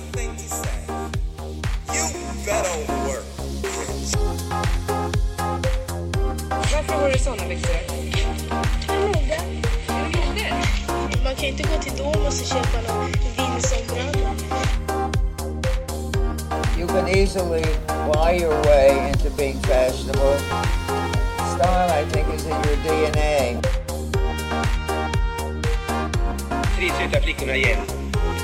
one thing. You better work. Varför har du såna byxor? Mode. Mode? Man kan inte gå till Domus och köpa någon vindsombrand. You can easily buy your way into being fashionable. Style, I think, is in your DNA. tre söta flickorna igen.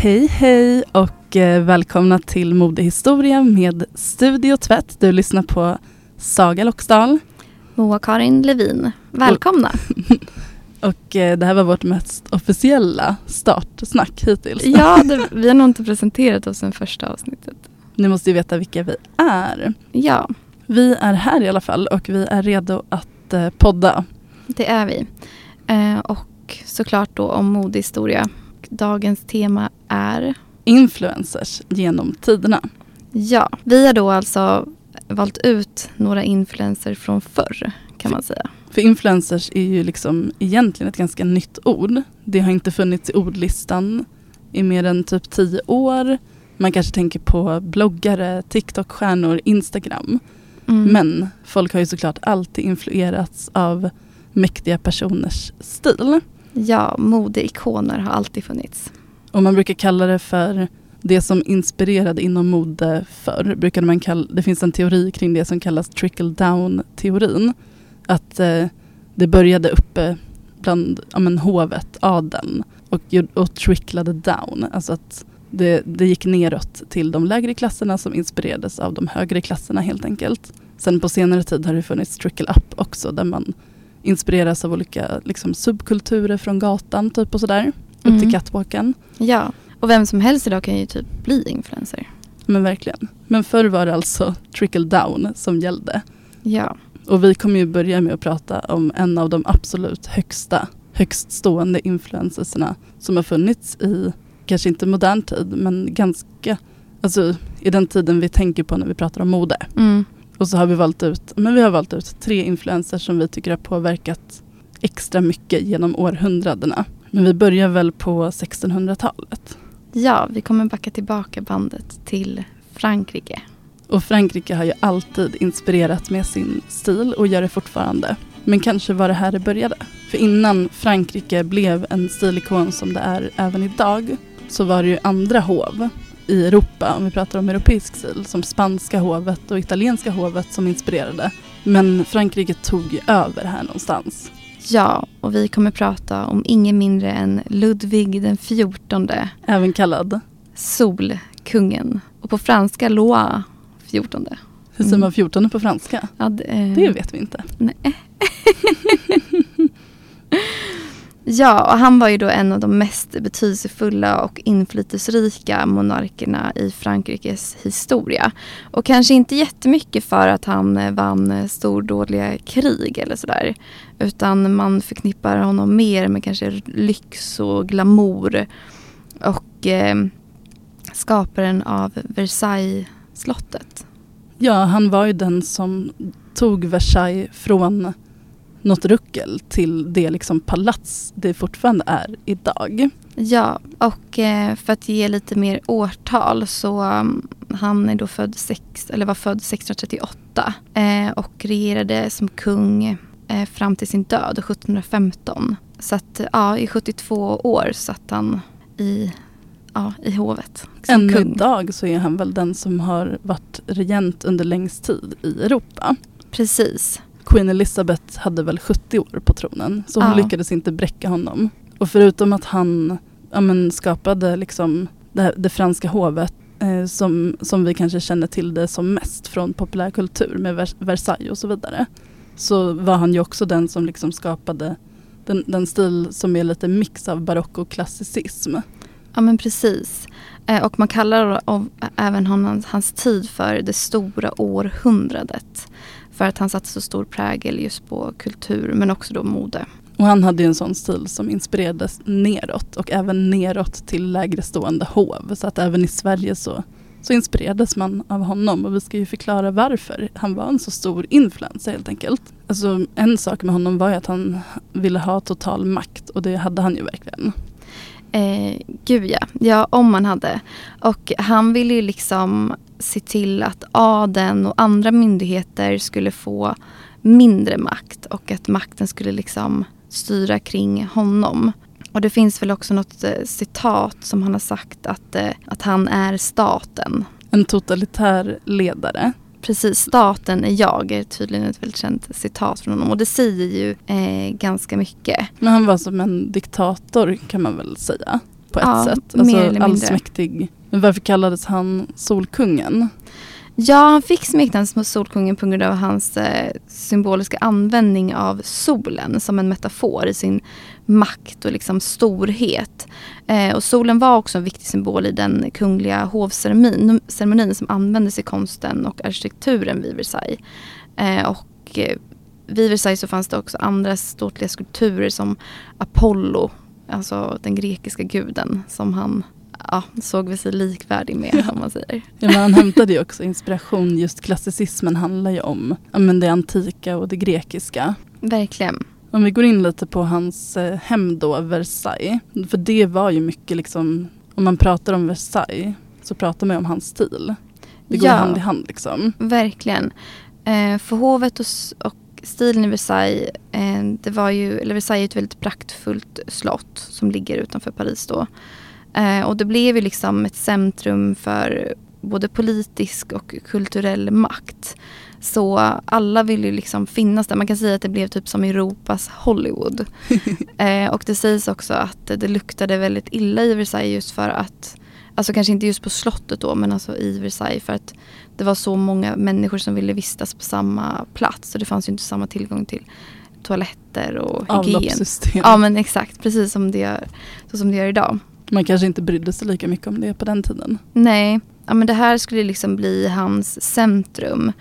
Hej hej och eh, välkomna till Modehistoria med Studio Tvätt. Du lyssnar på Saga Loxdal Moa-Karin Levin. Välkomna! och eh, det här var vårt mest officiella startsnack hittills. ja, det, vi har nog inte presenterat oss sen första avsnittet. Ni måste ju veta vilka vi är. Ja, Vi är här i alla fall och vi är redo att eh, podda. det är vi. Eh, och såklart då om modehistoria. Dagens tema är Influencers genom tiderna. Ja, vi har då alltså valt ut några influenser från förr kan man säga. För influencers är ju liksom egentligen ett ganska nytt ord. Det har inte funnits i ordlistan i mer än typ tio år. Man kanske tänker på bloggare, TikTok-stjärnor, Instagram. Mm. Men folk har ju såklart alltid influerats av mäktiga personers stil. Ja, modeikoner har alltid funnits. Och man brukar kalla det för det som inspirerade inom mode förr. Brukade man kalla, det finns en teori kring det som kallas trickle down-teorin. Att eh, det började uppe bland ja, men, hovet, adeln och, och tricklade down. Alltså att det, det gick neråt till de lägre klasserna som inspirerades av de högre klasserna helt enkelt. Sen på senare tid har det funnits trickle up också där man inspireras av olika liksom, subkulturer från gatan typ och sådär. Upp Mm. till catwalken. Ja, och vem som helst idag kan ju typ bli influencer. Men verkligen. Men förr var det alltså trickle down som gällde. Ja, Och vi kommer ju börja med att prata om en av de absolut högsta, högst stående influencerserna som har funnits i, kanske inte modern tid, men ganska, alltså i den tiden vi tänker på när vi pratar om mode. mm. Och så har vi valt ut, men vi har valt ut tre influencers som vi tycker har påverkat extra mycket genom århundradena. Men vi börjar väl på 1600-talet. ja vi kommer backa tillbaka bandet till Frankrike. Och Frankrike har ju alltid inspirerat med sin stil och gör det fortfarande. Men kanske var det här det började. För innan Frankrike blev en stilikon som det är även idag så var det ju andra hov i Europa, om vi pratar om europeisk stil, som spanska hovet och italienska hovet som inspirerade. Men Frankrike tog ju över här någonstans. Ja, och vi kommer prata om ingen mindre än Ludvig den fjortonde, Även kallad, Solkungen. Och på franska Loa fjortonde. hur säger man 14 på franska? Ja, det, eh, Det vet vi inte. Nej. ja, och han var ju då en av de mest betydelsefulla och inflytelserika monarkerna i Frankrikes historia. Och kanske inte jättemycket för att han vann stordådliga krig eller sådär. Utan man förknippar honom mer med kanske lyx och glamour. Och eh, skaparen av Versailles-slottet. Ja, han var ju den som tog Versailles från något ruckel till det liksom palats det fortfarande är idag. Ja, och eh, för att ge lite mer årtal så um, han är då född sex, eller var född 1638 eh, och regerade som kung eh, fram till sin död 1715. Så att ja, i 72 år satt han i, ja, i hovet. Än kung. idag så är han väl den som har varit regent under längst tid i Europa. Precis. Queen Elizabeth hade väl 70 år på tronen så hon Ja. lyckades inte bräcka honom. Och förutom att han ja, men, skapade liksom det, det franska hovet eh, som, som vi kanske känner till det som mest från populärkultur med Vers- Versailles och så vidare. Så var han ju också den som liksom skapade den, den stil som är lite mix av barock och klassicism. Ja men precis. Eh, och man kallar av, även honom, hans tid för det stora århundradet. För att han satte så stor prägel just på kultur men också då mode. Och han hade ju en sån stil som inspirerades neråt och även neråt till lägre stående hov. Så att även i Sverige så, så inspirerades man av honom och vi ska ju förklara varför. Han var en så stor influencer helt enkelt. Alltså en sak med honom var ju att han ville ha total makt och det hade han ju verkligen. Eh, gud ja. ja, om man hade. Och han ville ju liksom se till att adeln och andra myndigheter skulle få mindre makt och att makten skulle liksom styra kring honom. Och det finns väl också något eh, citat som han har sagt att, eh, att han är staten. En totalitär ledare. Precis, staten är jag är tydligen ett väldigt känt citat från honom och det säger ju eh, ganska mycket. Men han var som en diktator kan man väl säga. På ett Ja, sätt. mer Alltså allsmäktig. Men varför kallades han Solkungen? Ja, han fick smeknamnet Solkungen på grund av hans eh, symboliska användning av solen som en metafor i sin makt och liksom storhet. Eh, och solen var också en viktig symbol i den kungliga hovceremonin som användes i konsten och arkitekturen vid Versailles. Eh, och eh, vid Versailles så fanns det också andra ståtliga skulpturer som Apollo, alltså den grekiska guden som han ja, såg väl sig likvärdig med om man säger. Ja, men han hämtade ju också inspiration. Just klassicismen handlar ju om ja, men det antika och det grekiska. Verkligen. Om vi går in lite på hans eh, hem då, Versailles. För det var ju mycket liksom, om man pratar om Versailles så pratar man ju om hans stil. Det går Ja. hand i hand liksom. Verkligen. Eh, för hovet och, och stilen i Versailles, eh, det var ju, eller Versailles är ett väldigt praktfullt slott som ligger utanför Paris då. Eh, och det blev ju liksom ett centrum för både politisk och kulturell makt. Så alla ville ju liksom finnas där. Man kan säga att det blev typ som Europas Hollywood. eh, och det sägs också att det luktade väldigt illa i Versailles just för att, alltså kanske inte just på slottet då, men alltså i Versailles för att det var så många människor som ville vistas på samma plats. Så det fanns ju inte samma tillgång till toaletter och hygien. Avloppssystem. Ja men exakt, precis som det, gör, så som det gör idag. Man kanske inte brydde sig lika mycket om det på den tiden. Nej, ja, men det här skulle liksom bli hans centrum.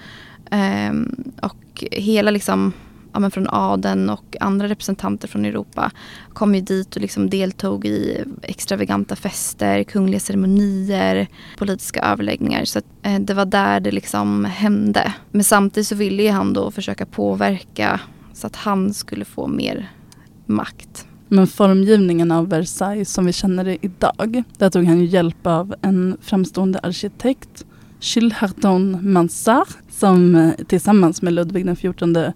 Ehm, och hela liksom, ja, men från adeln och andra representanter från Europa kom ju dit och liksom deltog i extravaganta fester, kungliga ceremonier, politiska överläggningar. Så att, eh, det var där det liksom hände. Men samtidigt så ville ju han då försöka påverka så att han skulle få mer makt. Men formgivningen av Versailles som vi känner det idag, där tog han ju hjälp av en framstående arkitekt, Jules Hardon Mansart, som eh, tillsammans med Ludvig XIV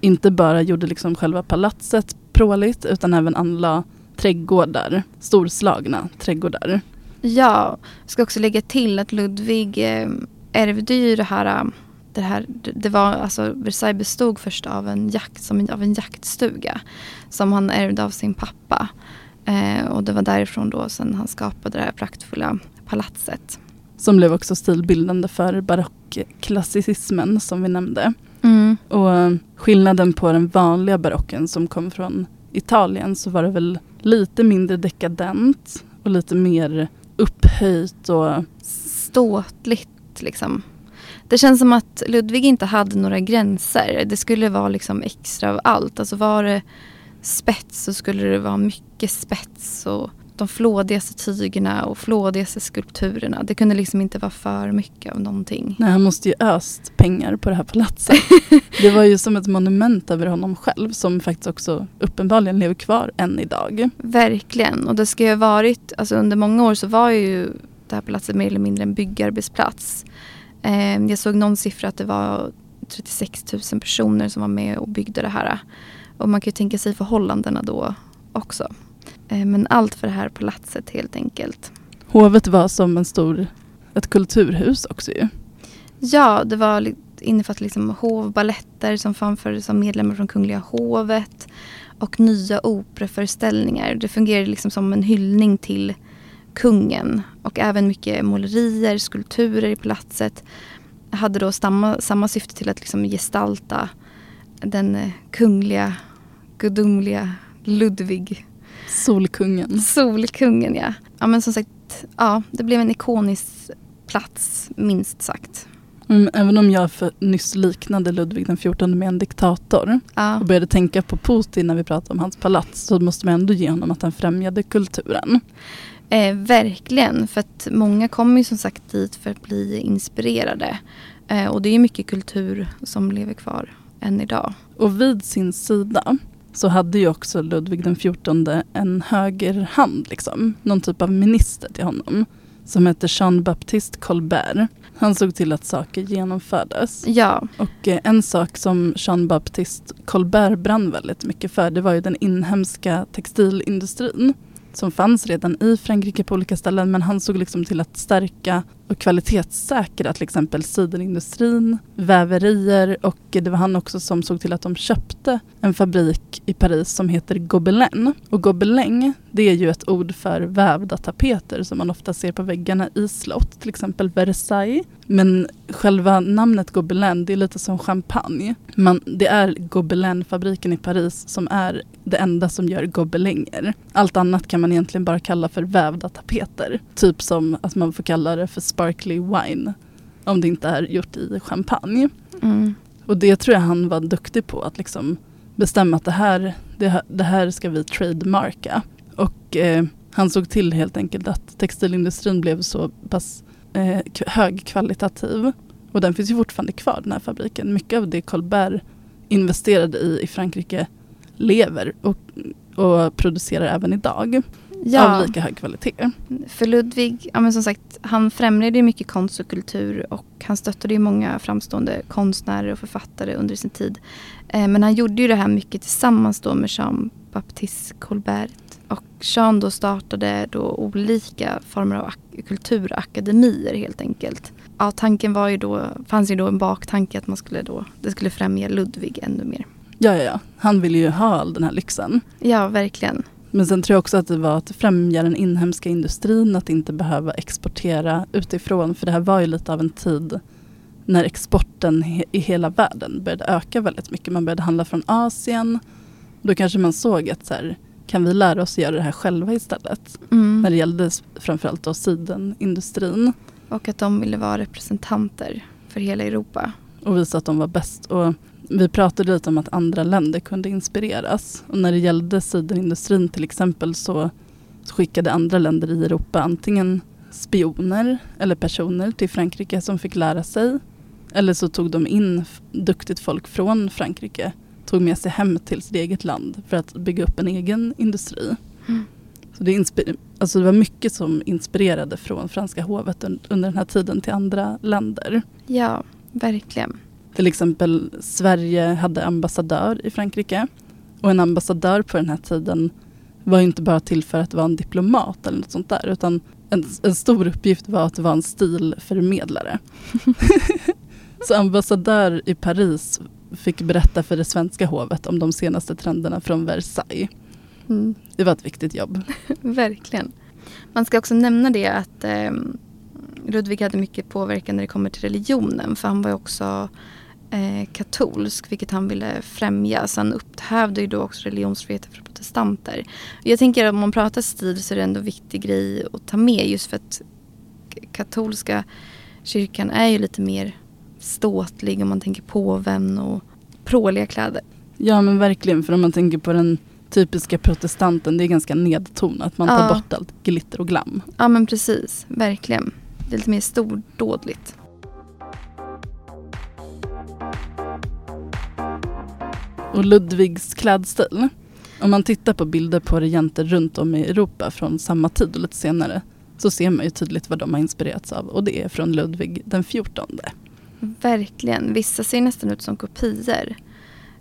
inte bara gjorde liksom själva palatset pråligt utan även anlade trädgårdar, storslagna trädgårdar. Ja, jag ska också lägga till att Ludvig eh, ärvde ju det här, eh, det här, det- var alltså Versailles bestod först av en, jakt, som en, av en jaktstuga som han ärvde av sin pappa. Eh, och det var därifrån då sen han skapade det här praktfulla palatset. Som blev också stilbildande för barockklassicismen som vi nämnde. Mm. Och skillnaden på den vanliga barocken som kom från Italien så var det väl lite mindre dekadent och lite mer upphöjt och Ståtligt liksom. Det känns som att Ludvig inte hade några gränser. Det skulle vara liksom extra av allt. Alltså var det spets så skulle det vara mycket spets och de flådigaste tygerna och flådigaste skulpturerna. Det kunde liksom inte vara för mycket av någonting. nej, han måste ju öst pengar på det här palatset. det var ju som ett monument över honom själv som faktiskt också uppenbarligen lever kvar än idag. Verkligen. Och det ska ju ha varit, alltså under många år så var ju det här palatset mer eller mindre en byggarbetsplats. Eh, jag såg någon siffra att det var 36 000 personer som var med och byggde det här. Och man kan ju tänka sig förhållandena då också. Eh, men allt för det här palatset helt enkelt. Hovet var som en stor, ett kulturhus också ju. Ja, det var innefattade liksom hovballetter som framfördes av medlemmar från Kungliga hovet och nya operaföreställningar. Det fungerade liksom som en hyllning till kungen och även mycket målerier, skulpturer i palatset hade då samma, samma syfte till att liksom gestalta den eh, kungliga, gudomliga Ludvig Solkungen. Solkungen ja. ja men som sagt, ja det blev en ikonisk plats minst sagt. Mm, även om jag för nyss liknade Ludvig den 14 med en diktator Ja, och började tänka på Putin när vi pratade om hans palats så måste man ändå ge honom att han främjade kulturen. Eh, verkligen. För att många kommer ju som sagt dit för att bli inspirerade. Eh, och det är mycket kultur som lever kvar än idag. Och vid sin sida så hade ju också Ludvig den 14 en högerhand, liksom, någon typ av minister till honom som hette Jean-Baptiste Colbert. Han såg till att saker genomfördes. Ja, Och eh, en sak som Jean-Baptiste Colbert brann väldigt mycket för det var ju den inhemska textilindustrin som fanns redan i Frankrike på olika ställen men han såg liksom till att stärka och kvalitetssäkra till exempel sidenindustrin, väverier och det var han också som såg till att de köpte en fabrik i Paris som heter Gobelin. Och Gobelin det är ju ett ord för vävda tapeter som man ofta ser på väggarna i slott, till exempel Versailles. Men själva namnet Gobelin det är lite som champagne. Man, det är Gobelin-fabriken i Paris som är det enda som gör gobelinger. Allt annat kan man egentligen bara kalla för vävda tapeter. Typ som att man får kalla det för sparkly wine om det inte är gjort i champagne. mm. Och det tror jag han var duktig på att liksom bestämma att det här, det, det här ska vi trademarka. Och eh, han såg till helt enkelt att textilindustrin blev så pass eh, högkvalitativ. Och den finns ju fortfarande kvar den här fabriken. Mycket av det Colbert investerade i i Frankrike lever och, och producerar även idag ja. av lika hög kvalitet. För Ludvig, ja men som sagt, han främjade ju mycket konst och kultur och han stöttade ju många framstående konstnärer och författare under sin tid. Eh, men han gjorde ju det här mycket tillsammans då med Jean-Baptiste Colbert. Och Jean då startade då olika former av ak- kulturakademier helt enkelt. Ja, tanken var ju då, fanns ju då en baktanke att man skulle då, det skulle främja Ludvig ännu mer. Ja, ja, ja. Han ville ju ha all den här lyxen. Ja, verkligen. Men sen tror jag också att det var att främja den inhemska industrin, att inte behöva exportera utifrån. För det här var ju lite av en tid när exporten i hela världen började öka väldigt mycket. Man började handla från Asien. Då kanske man såg att så här, kan vi lära oss göra det här själva istället? Mm. När det gällde framförallt då sidenindustrin. Och att de ville vara representanter för hela Europa. och visa att de var bäst. Och vi pratade lite om att andra länder kunde inspireras. Och när det gällde sidenindustrin till exempel så, skickade andra länder i Europa antingen spioner eller personer till Frankrike som fick lära sig. Eller så tog de in duktigt folk från Frankrike, tog med sig hem till sitt eget land för att bygga upp en egen industri. Mm. Så det, alltså det var mycket som inspirerade från franska hovet un- under den här tiden till andra länder. Ja, verkligen. Till exempel Sverige hade ambassadör i Frankrike. Och en ambassadör på den här tiden var ju inte bara till för att vara en diplomat eller något sånt där. Utan en, en stor uppgift var att vara en stilförmedlare. Så ambassadör i Paris fick berätta för det svenska hovet om de senaste trenderna från Versailles. Mm. Det var ett viktigt jobb. Verkligen. Man ska också nämna det att eh, Ludvig hade mycket påverkan när det kommer till religionen. För han var också eh, katolsk, vilket han ville främja. Så han upphävde ju då också religionsfriheten för protestanter. Jag tänker om man pratar stil så är det ändå en viktig grej att ta med. Just för att katolska kyrkan är ju lite mer ståtlig om man tänker påven och pråliga kläder. Ja men verkligen, för om man tänker på den typiska protestanten, det är ganska nedtonat. Man tar Ja. bort allt glitter och glam. Ja men precis, verkligen. Det är lite mer stordådligt. Och Ludvigs klädstil. Om man tittar på bilder på regenter runt om i Europa från samma tid och lite senare så ser man ju tydligt vad de har inspirerats av och det är från Ludvig den 14. Verkligen. Vissa ser nästan ut som kopior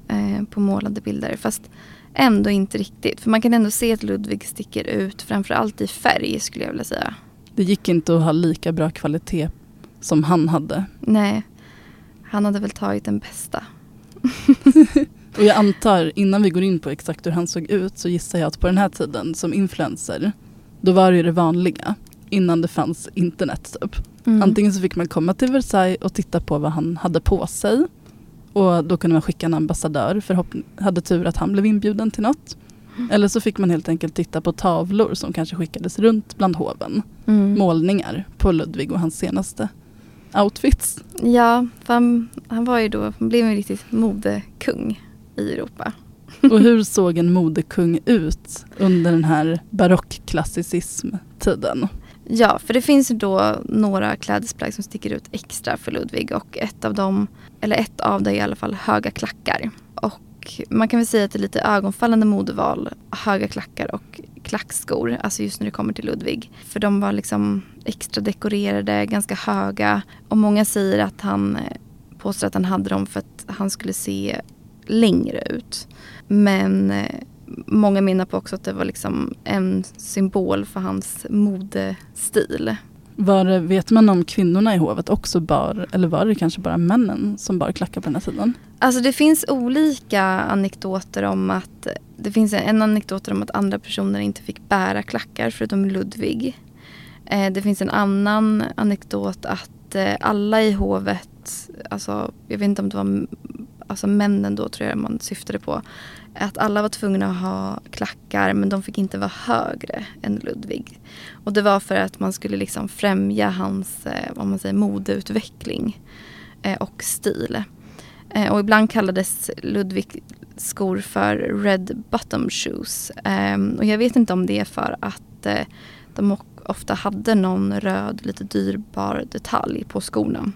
eh, på målade bilder. Fast ändå inte riktigt. För man kan ändå se att Ludvig sticker ut. Framförallt i färg skulle jag vilja säga. Det gick inte att ha lika bra kvalitet som han hade. Nej, han hade väl tagit den bästa. Och jag antar, innan vi går in på exakt hur han såg ut så gissar jag att på den här tiden som influencer då var det ju det vanliga innan det fanns internet typ. Mm. Antingen så fick man komma till Versailles och titta på vad han hade på sig. Och då kunde man skicka en ambassadör, förhopp- hade tur att han blev inbjuden till något. Eller så fick man helt enkelt titta på tavlor som kanske skickades runt bland hoven. Mm. Målningar på Ludvig och hans senaste outfits. Ja, för han, han var ju då, han blev en riktigt modekung i Europa. Och hur såg en modekung ut under den här barockklassicism-tiden? Ja, för det finns då några klädesplagg som sticker ut extra för Ludvig och ett av dem, eller ett av det är i alla fall höga klackar. Och man kan väl säga att det är lite ögonfallande modeval, höga klackar och klackskor, alltså just när det kommer till Ludvig. För de var liksom extra dekorerade, ganska höga och många säger att han eh, påstår att han hade dem för att han skulle se längre ut. Men eh, många menar på också att det var liksom en symbol för hans modestil. Var, vet man om kvinnorna i hovet också bar, eller var det kanske bara männen som bar klackar på den här tiden? Alltså det finns olika anekdoter om att det finns en anekdot om att andra personer inte fick bära klackar förutom Ludvig. Eh, Det finns en annan anekdot att eh, alla i hovet, alltså jag vet inte om det var alltså männen då tror jag man syftade på, att alla var tvungna att ha klackar men de fick inte vara högre än Ludvig. Och det var för att man skulle liksom främja hans eh, vad man säger, modeutveckling eh, och stil. Eh, och ibland kallades Ludvig skor för Red Bottom Shoes. Ehm, och jag vet inte om det är för att de ofta hade någon röd, lite dyrbar detalj på skorna.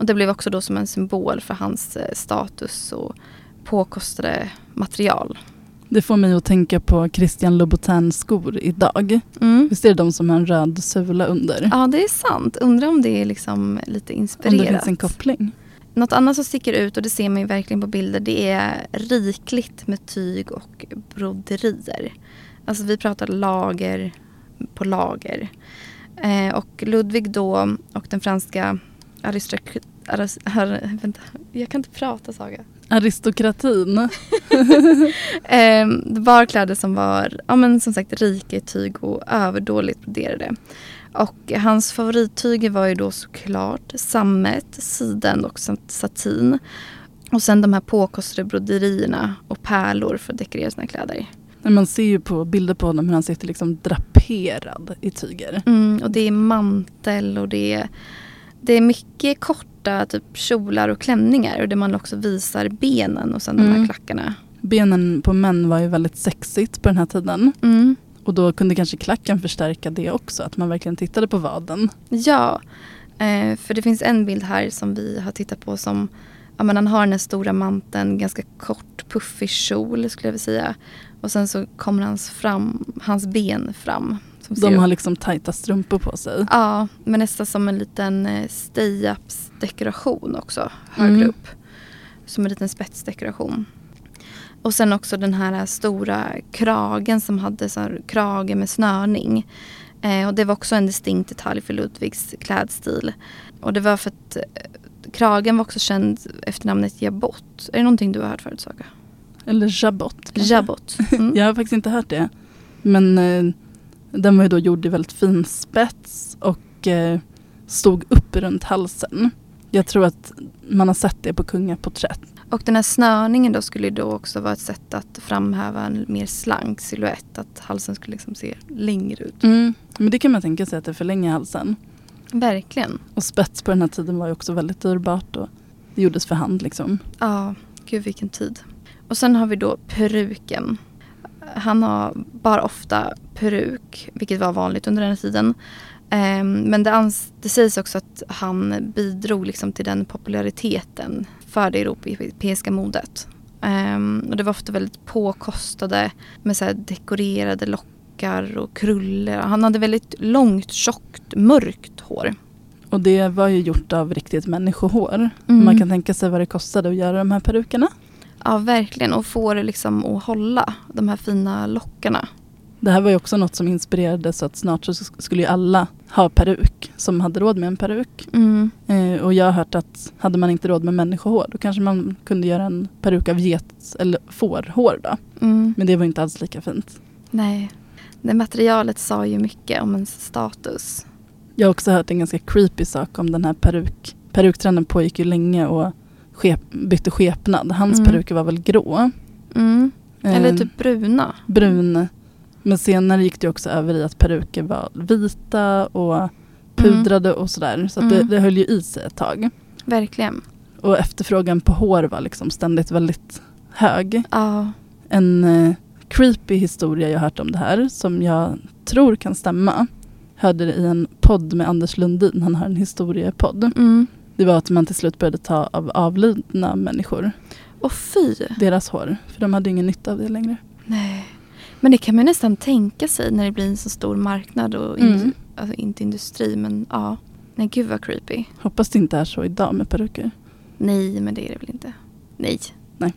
Och det blev också då som en symbol för hans eh, status och påkostade material. Det får mig att tänka på Christian Louboutin-skor idag. Mm. Visst är det de som har en röd sula under? Ja, det är sant. Undrar om det är liksom lite Om inspirerat. det finns en koppling. Något annat som sticker ut och det ser man ju verkligen på bilder det är rikligt med tyg och broderier. Alltså vi pratar lager på lager. Eh, och Ludvig då och den franska Vänta, jag kan inte prata Saga. Aristokratin. Eh, det var kläder som var, ja men som sagt rika i tyg och överdåligt broderade. Och hans favorittyger var ju då såklart sammet, siden och sat- satin. Och sen de här påkostade broderierna och pärlor för att dekorera sina kläder. Man ser ju på bilder på honom hur han sitter liksom draperad i tyger. Mm, och det är mantel och det är, det är mycket korta typ kjolar och klänningar och där man också visar benen och sen de här Mm. klackarna. Benen på män var ju väldigt sexigt på den här tiden. Mm. Och då kunde kanske klacken förstärka det också. Att man verkligen tittade på vaden. Ja, eh, för det finns en bild här som vi har tittat på som ja, men han har den här stora manteln, ganska kort puffig kjol skulle jag vilja säga. Och sen så kommer hans, fram, hans ben fram. De har liksom tajta strumpor på sig. Ja, men nästan som en liten eh, stay-ups dekoration också, högre Mm. upp. Som en liten spetsdekoration. Och sen också den här stora kragen som hade så här, krage med snörning. Eh, och det var också en distinkt detalj för Ludvigs klädstil. Och det var för att eh, kragen var också känd efter namnet jabot. Är det någonting du har hört förut Saga? Eller jabot. kanske. Jabot. Mm. Jag har faktiskt inte hört det. Men eh, den var ju då gjord i väldigt fin spets och eh, stod upp runt halsen. Jag tror att man har sett det på kungaporträtt. Och den här snörningen då skulle då också vara ett sätt att framhäva en mer slank silhuett. Att halsen skulle liksom se längre ut. Mm. Men det kan man tänka sig att det förlänger halsen. Verkligen. Och spets på den här tiden var ju också väldigt dyrbart och det gjordes för hand liksom. Ja, gud vilken tid. Och sen har vi då peruken. Han har bara ofta peruk, vilket var vanligt under den här tiden. Ehm, men det, ans- det sägs också att han bidrog liksom till den populariteten för det europeiska modet. Ehm, och det var ofta väldigt påkostade med så dekorerade lockar och krullor. Han hade väldigt långt, tjockt, mörkt hår. Och det var ju gjort av riktigt människohår. Mm. Man kan tänka sig vad det kostade att göra de här perukerna. Ja, verkligen. Och få det liksom att hålla, de här fina lockarna. Det här var ju också något som inspirerade så att snart så skulle ju alla ha peruk som hade råd med en peruk. Mm. Eh, och jag har hört att hade man inte råd med människohår då kanske man kunde göra en peruk av get eller fårhår då. Mm. Men det var inte alls lika fint. Nej. Det materialet sa ju mycket om ens status. Jag har också hört en ganska creepy sak om den här peruk. Peruktrenden pågick ju länge och skep, bytte skepnad. Hans Mm. peruker var väl grå. Mm. Eller Eh, typ bruna. brun. Men senare gick det också över i att peruker var vita och pudrade och sådär. Så det, Mm. det höll ju i sig ett tag. Verkligen. Och efterfrågan på hår var liksom ständigt väldigt hög. Ja. En eh, creepy historia jag hört om det här som jag tror kan stämma. Hörde det i en podd med Anders Lundin, han har en historiepodd. Mm. Det var att man till slut började ta av avlidna människor, Och fy. deras hår. För de hade ingen nytta av det längre. Nej. Men det kan man nästan tänka sig när det blir en så stor marknad och in, Mm. alltså inte industri men ja. Nej gud vad creepy. Hoppas det inte är så idag med peruker. Nej men det är det väl inte. Nej. Nej.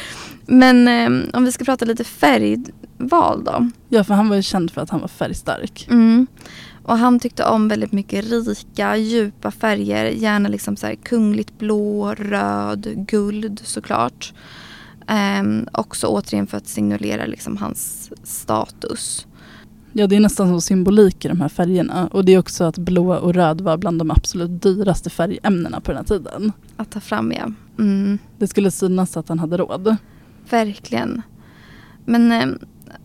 Men eh, om vi ska prata lite färgval då. Ja, för han var ju känd för att han var färgstark. Mm. Och han tyckte om väldigt mycket rika, djupa färger. Gärna liksom så kungligt blå, röd, guld såklart. Ehm, också återigen för att signalera liksom hans status. Ja, det är nästan som symbolik i de här färgerna. Och det är också att blå och röd var bland de absolut dyraste färgämnena på den här tiden. Att ta fram ja. Mm, Det skulle synas att han hade råd. verkligen. Men ehm,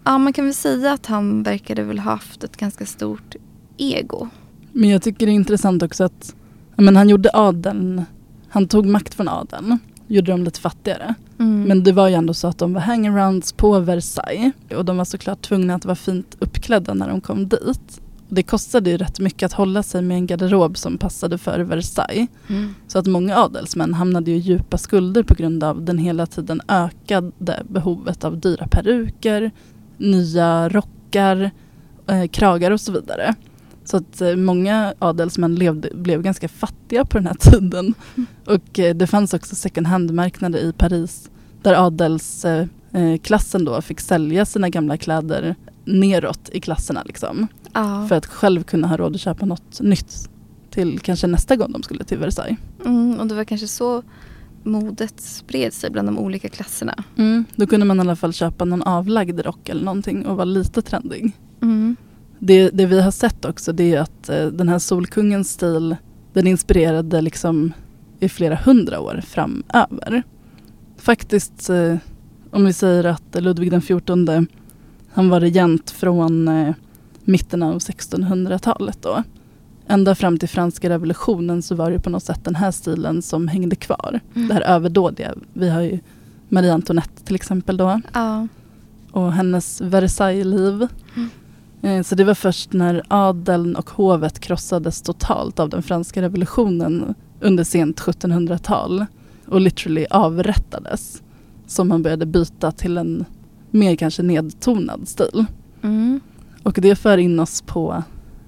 ja, man kan väl säga att han verkade väl ha haft ett ganska stort ego. Men jag tycker det är intressant också att men han gjorde adeln, han tog makt från adeln, gjorde dem lite fattigare. Mm. Men det var ju ändå så att de var hangarounds på Versailles och de var såklart tvungna att vara fint uppklädda när de kom dit. Och det kostade ju rätt mycket att hålla sig med en garderob som passade för Versailles. Mm. Så att många adelsmän hamnade ju i djupa skulder på grund av den hela tiden ökade behovet av dyra peruker, nya rockar, eh, kragar och så vidare. Så att eh, många adelsmän levde, blev ganska fattiga på den här tiden. Och eh, det fanns också second hand-marknader i Paris där adelsklassen eh, då fick sälja sina gamla kläder neråt i klasserna liksom. Ja. För att själv kunna ha råd att köpa något nytt till kanske nästa gång de skulle till Versailles. Mm, och det var kanske så modet spred sig bland de olika klasserna. Då kunde man i alla fall köpa någon avlagd rock eller någonting och vara lite trendig. Mm. Det, det vi har sett också det är att eh, den här Solkungens stil den inspirerade liksom i flera hundra år framöver. Faktiskt eh, om vi säger att Ludvig den XIV han var regent från eh, mitten av 1600-talet då. Ända fram till franska revolutionen så var det på något sätt den här stilen som hängde kvar. Mm. Det här överdådiga. Vi har ju Marie Antoinette till exempel då Ja. och hennes Versailles-liv. Eh, Så det var först när adeln och hovet krossades totalt av den franska revolutionen under sent 1700-tal och literally avrättades som man började byta till en mer kanske nedtonad stil. Mm. Och det för in oss på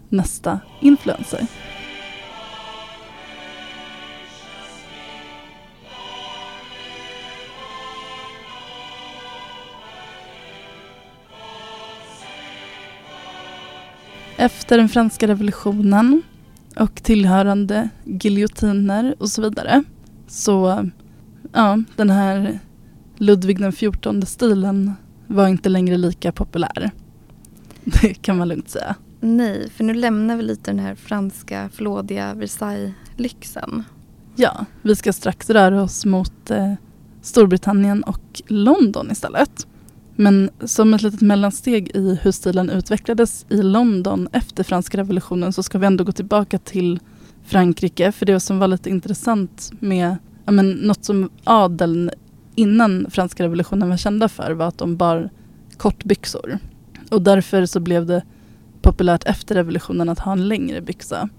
nästa influencer. Efter den franska revolutionen och tillhörande giljotiner och så vidare så ja, den här Ludvig den XIV-stilen var inte längre lika populär. Det kan man lugnt säga. Nej, för nu lämnar vi lite den här franska flådiga Versailles-lyxen. Ja, vi ska strax röra oss mot eh, Storbritannien och London istället. Men som ett litet mellansteg i hur stilen utvecklades i London efter franska revolutionen så ska vi ändå gå tillbaka till Frankrike. För det som var lite intressant med ja, men, något som adeln innan franska revolutionen var kända för var att de bar kortbyxor. Och därför så blev det populärt efter revolutionen att ha en längre byxa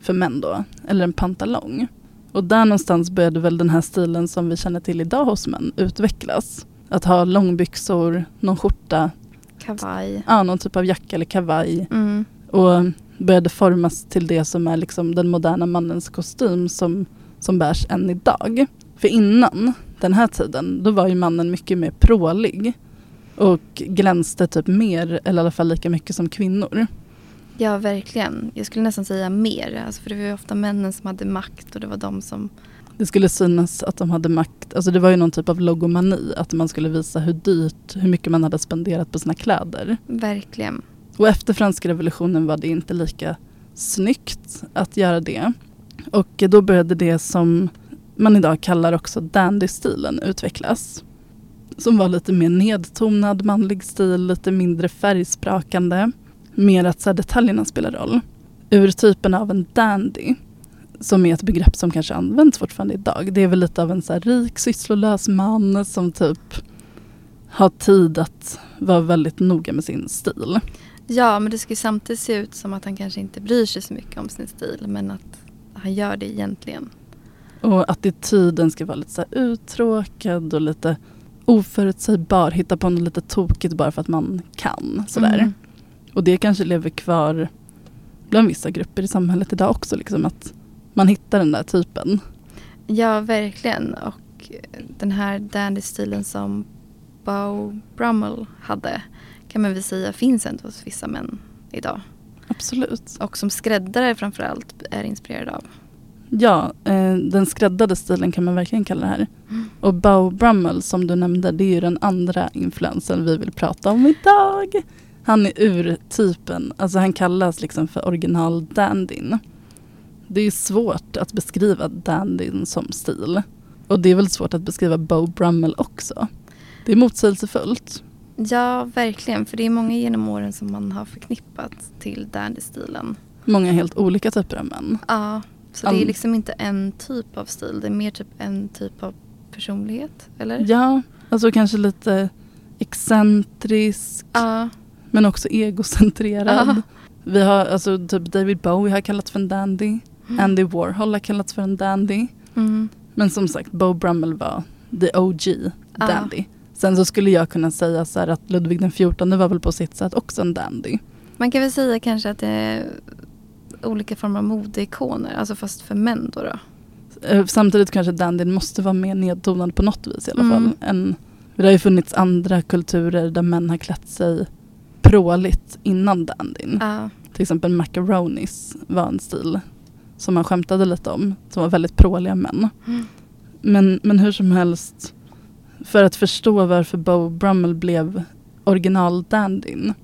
för män då, eller en pantalong. Och där någonstans började väl den här stilen som vi känner till idag hos män utvecklas. Att ha långbyxor, någon skjorta, Kavaj. ja, någon typ av jacka eller kavaj Mm. och började formas till det som är liksom den moderna mannens kostym som, som bärs än idag. För innan den här tiden, då var ju mannen mycket mer prålig och glänste typ mer, eller i alla fall lika mycket som kvinnor. Ja, verkligen. Jag skulle nästan säga mer. Alltså, för det var ju ofta männen som hade makt och det var de som... Det skulle synas att de hade makt, alltså det var ju någon typ av logomani, att man skulle visa hur dyrt, hur mycket man hade spenderat på sina kläder. Verkligen. Och efter franska revolutionen var det inte lika snyggt att göra det. Och då började det som man idag kallar också dandy-stilen utvecklas. som var lite mer nedtonad manlig stil, lite mindre färgsprakande. Mer att så detaljerna spelar roll. Urtypen av en dandy, som är ett begrepp som kanske används fortfarande idag. Det är väl lite av en så här, rik, sysslolös man som typ har tid att vara väldigt noga med sin stil. Ja, men det ska ju samtidigt se ut som att han kanske inte bryr sig så mycket om sin stil men att han gör det egentligen. Och attityden ska vara lite så uttråkad och lite oförutsägbar. Hitta på något lite tokigt bara för att man kan. Sådär. Mm. Och det kanske lever kvar bland vissa grupper i samhället idag också. Liksom att man hittar den där typen. Ja, verkligen. Och den här dandy-stilen som Beau Brummel hade kan man väl säga finns ändå hos vissa män idag. Absolut. Och som skräddare framförallt är inspirerad av. Ja, eh, den skräddade stilen kan man verkligen kalla det här. Och Beau Brummel som du nämnde, det är ju den andra influensen vi vill prata om idag. Han är urtypen, alltså han kallas liksom för original dandyn. Det är svårt att beskriva dandyn som stil. Och det är väl svårt att beskriva Beau Brummel också. Det är motsägelsefullt. Ja, verkligen. För det är många genom åren som man har förknippat till dandy-stilen. Många helt olika typer av män. Ja, så det är liksom inte en typ av stil. Det är mer typ en typ av personlighet, eller? Ja, alltså kanske lite excentrisk Ja, men också egocentrerad. Ja. Vi har alltså typ David Bowie har kallats för en dandy. Mm. Andy Warhol har kallats för en dandy. mm. Men som sagt, Beau Brummel var the OG Ja. dandy. Sen så skulle jag kunna säga så att Ludvig den 14 var väl på sitt sätt också en dandy. Man kan väl säga kanske att det är olika former av modeikoner, alltså fast för män då. då. Eh, Samtidigt kanske dandyn måste vara mer nedtonad på något vis i alla Mm. fall. För det har ju funnits andra kulturer där män har klätt sig pråligt innan dandyn. Ja, Till exempel macaronis var en stil som man skämtade lite om. Som var väldigt pråliga män. Mm. Men, men hur som helst. För att förstå varför Beau Brummel blev original-dandyn.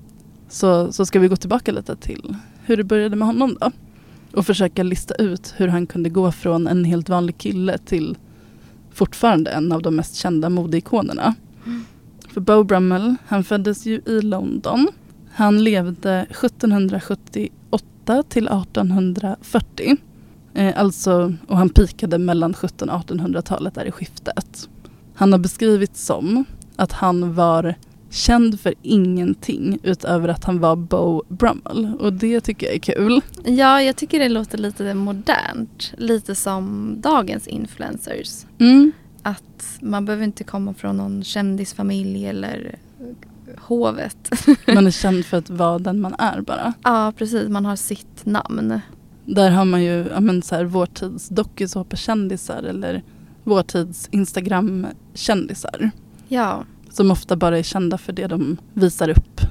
Så, så ska vi gå tillbaka lite till hur det började med honom då. Och försöka lista ut hur han kunde gå från en helt vanlig kille till fortfarande en av de mest kända modeikonerna. För Beau Brummel, han föddes ju i London. Han levde 1778 till 1840. Eh, alltså, och han pikade mellan 1700 och 1800-talet där i skiftet. Han har beskrivits som att han var känd för ingenting utöver att han var Beau Brummel. Och det tycker jag är kul. ja jag tycker det låter lite modernt. Lite som dagens influencers. Mm. Att man behöver inte komma från någon kändisfamilj eller hovet. Man är känd för att vara den man är bara. ja, precis. Man har sitt namn. Där har man ju ja, men så här, vår tids dokusåpakändisar eller vår tids Instagram-kändisar. Ja, Som ofta bara är kända för det de visar upp,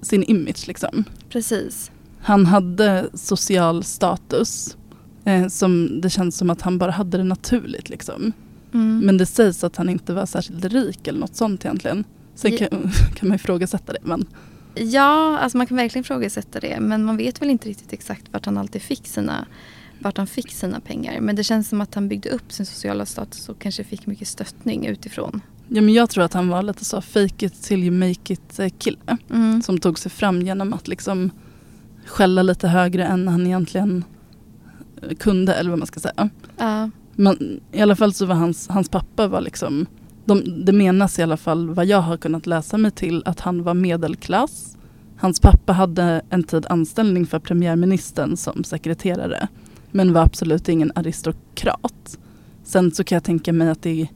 sin image liksom. precis. Han hade social status eh, som det känns som att han bara hade det naturligt liksom. Mm. Men det sägs att han inte var särskilt rik eller något sånt egentligen. Sen kan, kan man ifrågasätta det men Ja, alltså man kan verkligen ifrågasätta det. Men man vet väl inte riktigt exakt vart han alltid fick sina, vart han fick sina pengar. Men det känns som att han byggde upp sin sociala status och kanske fick mycket stöttning utifrån. Ja, men jag tror att han var lite så fake it till you make it eh, kille. Mm. Som tog sig fram genom att liksom skälla lite högre än han egentligen eh, kunde eller vad man ska säga. Ja, Men i alla fall så var hans, hans pappa var liksom de, det menas i alla fall vad jag har kunnat läsa mig till att han var medelklass. Hans pappa hade en tid anställning för premiärministern som sekreterare. Men var absolut ingen aristokrat. Sen så kan jag tänka mig att det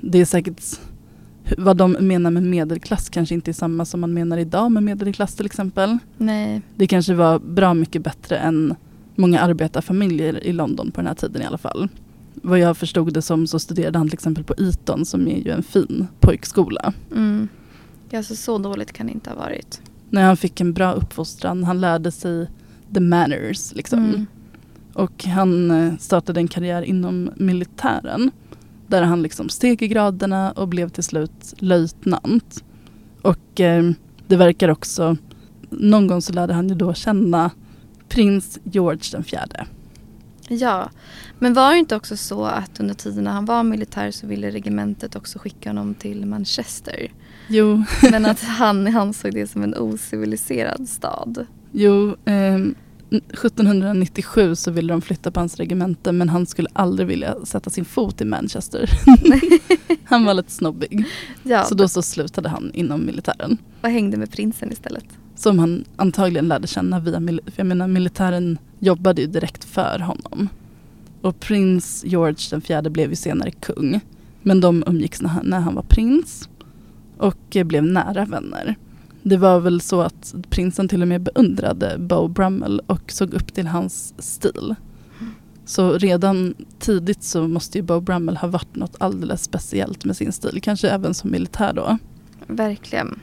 det är säkert vad de menar med medelklass kanske inte är samma som man menar idag med medelklass till exempel. nej. Det kanske var bra mycket bättre än många arbetarfamiljer i London på den här tiden i alla fall. Vad jag förstod det som så studerade han till exempel på Eton som är ju en fin pojkskola. Mm. Ja, så, dåligt kan det inte ha varit. När han fick en bra uppfostran, han lärde sig the manners liksom. Mm. Och han eh, startade en karriär inom militären. Där han liksom steg i graderna och blev till slut löjtnant. Och eh, det verkar också, någon gång så lärde han ju då känna prins George den fjärde. Ja, men var det inte också så att under tiden när han var militär så ville regementet också skicka honom till Manchester? Jo, Men att han ansåg det som en ociviliserad stad. jo ehm, 1797 så ville de flytta på hans regemente men han skulle aldrig vilja sätta sin fot i Manchester. han var lite snobbig. Ja, Så då så slutade han inom militären. och hängde med prinsen istället. Som han antagligen lärde känna via mil- för jag menar militären jobbade ju direkt för honom. Och prins George den fjärde blev ju senare kung. Men de umgicks när han, när han var prins. Och eh, blev nära vänner. Det var väl så att prinsen till och med beundrade Beau Brummel och såg upp till hans stil. Så redan tidigt så måste ju Beau Brummel ha varit något alldeles speciellt med sin stil. Kanske även som militär då. Verkligen.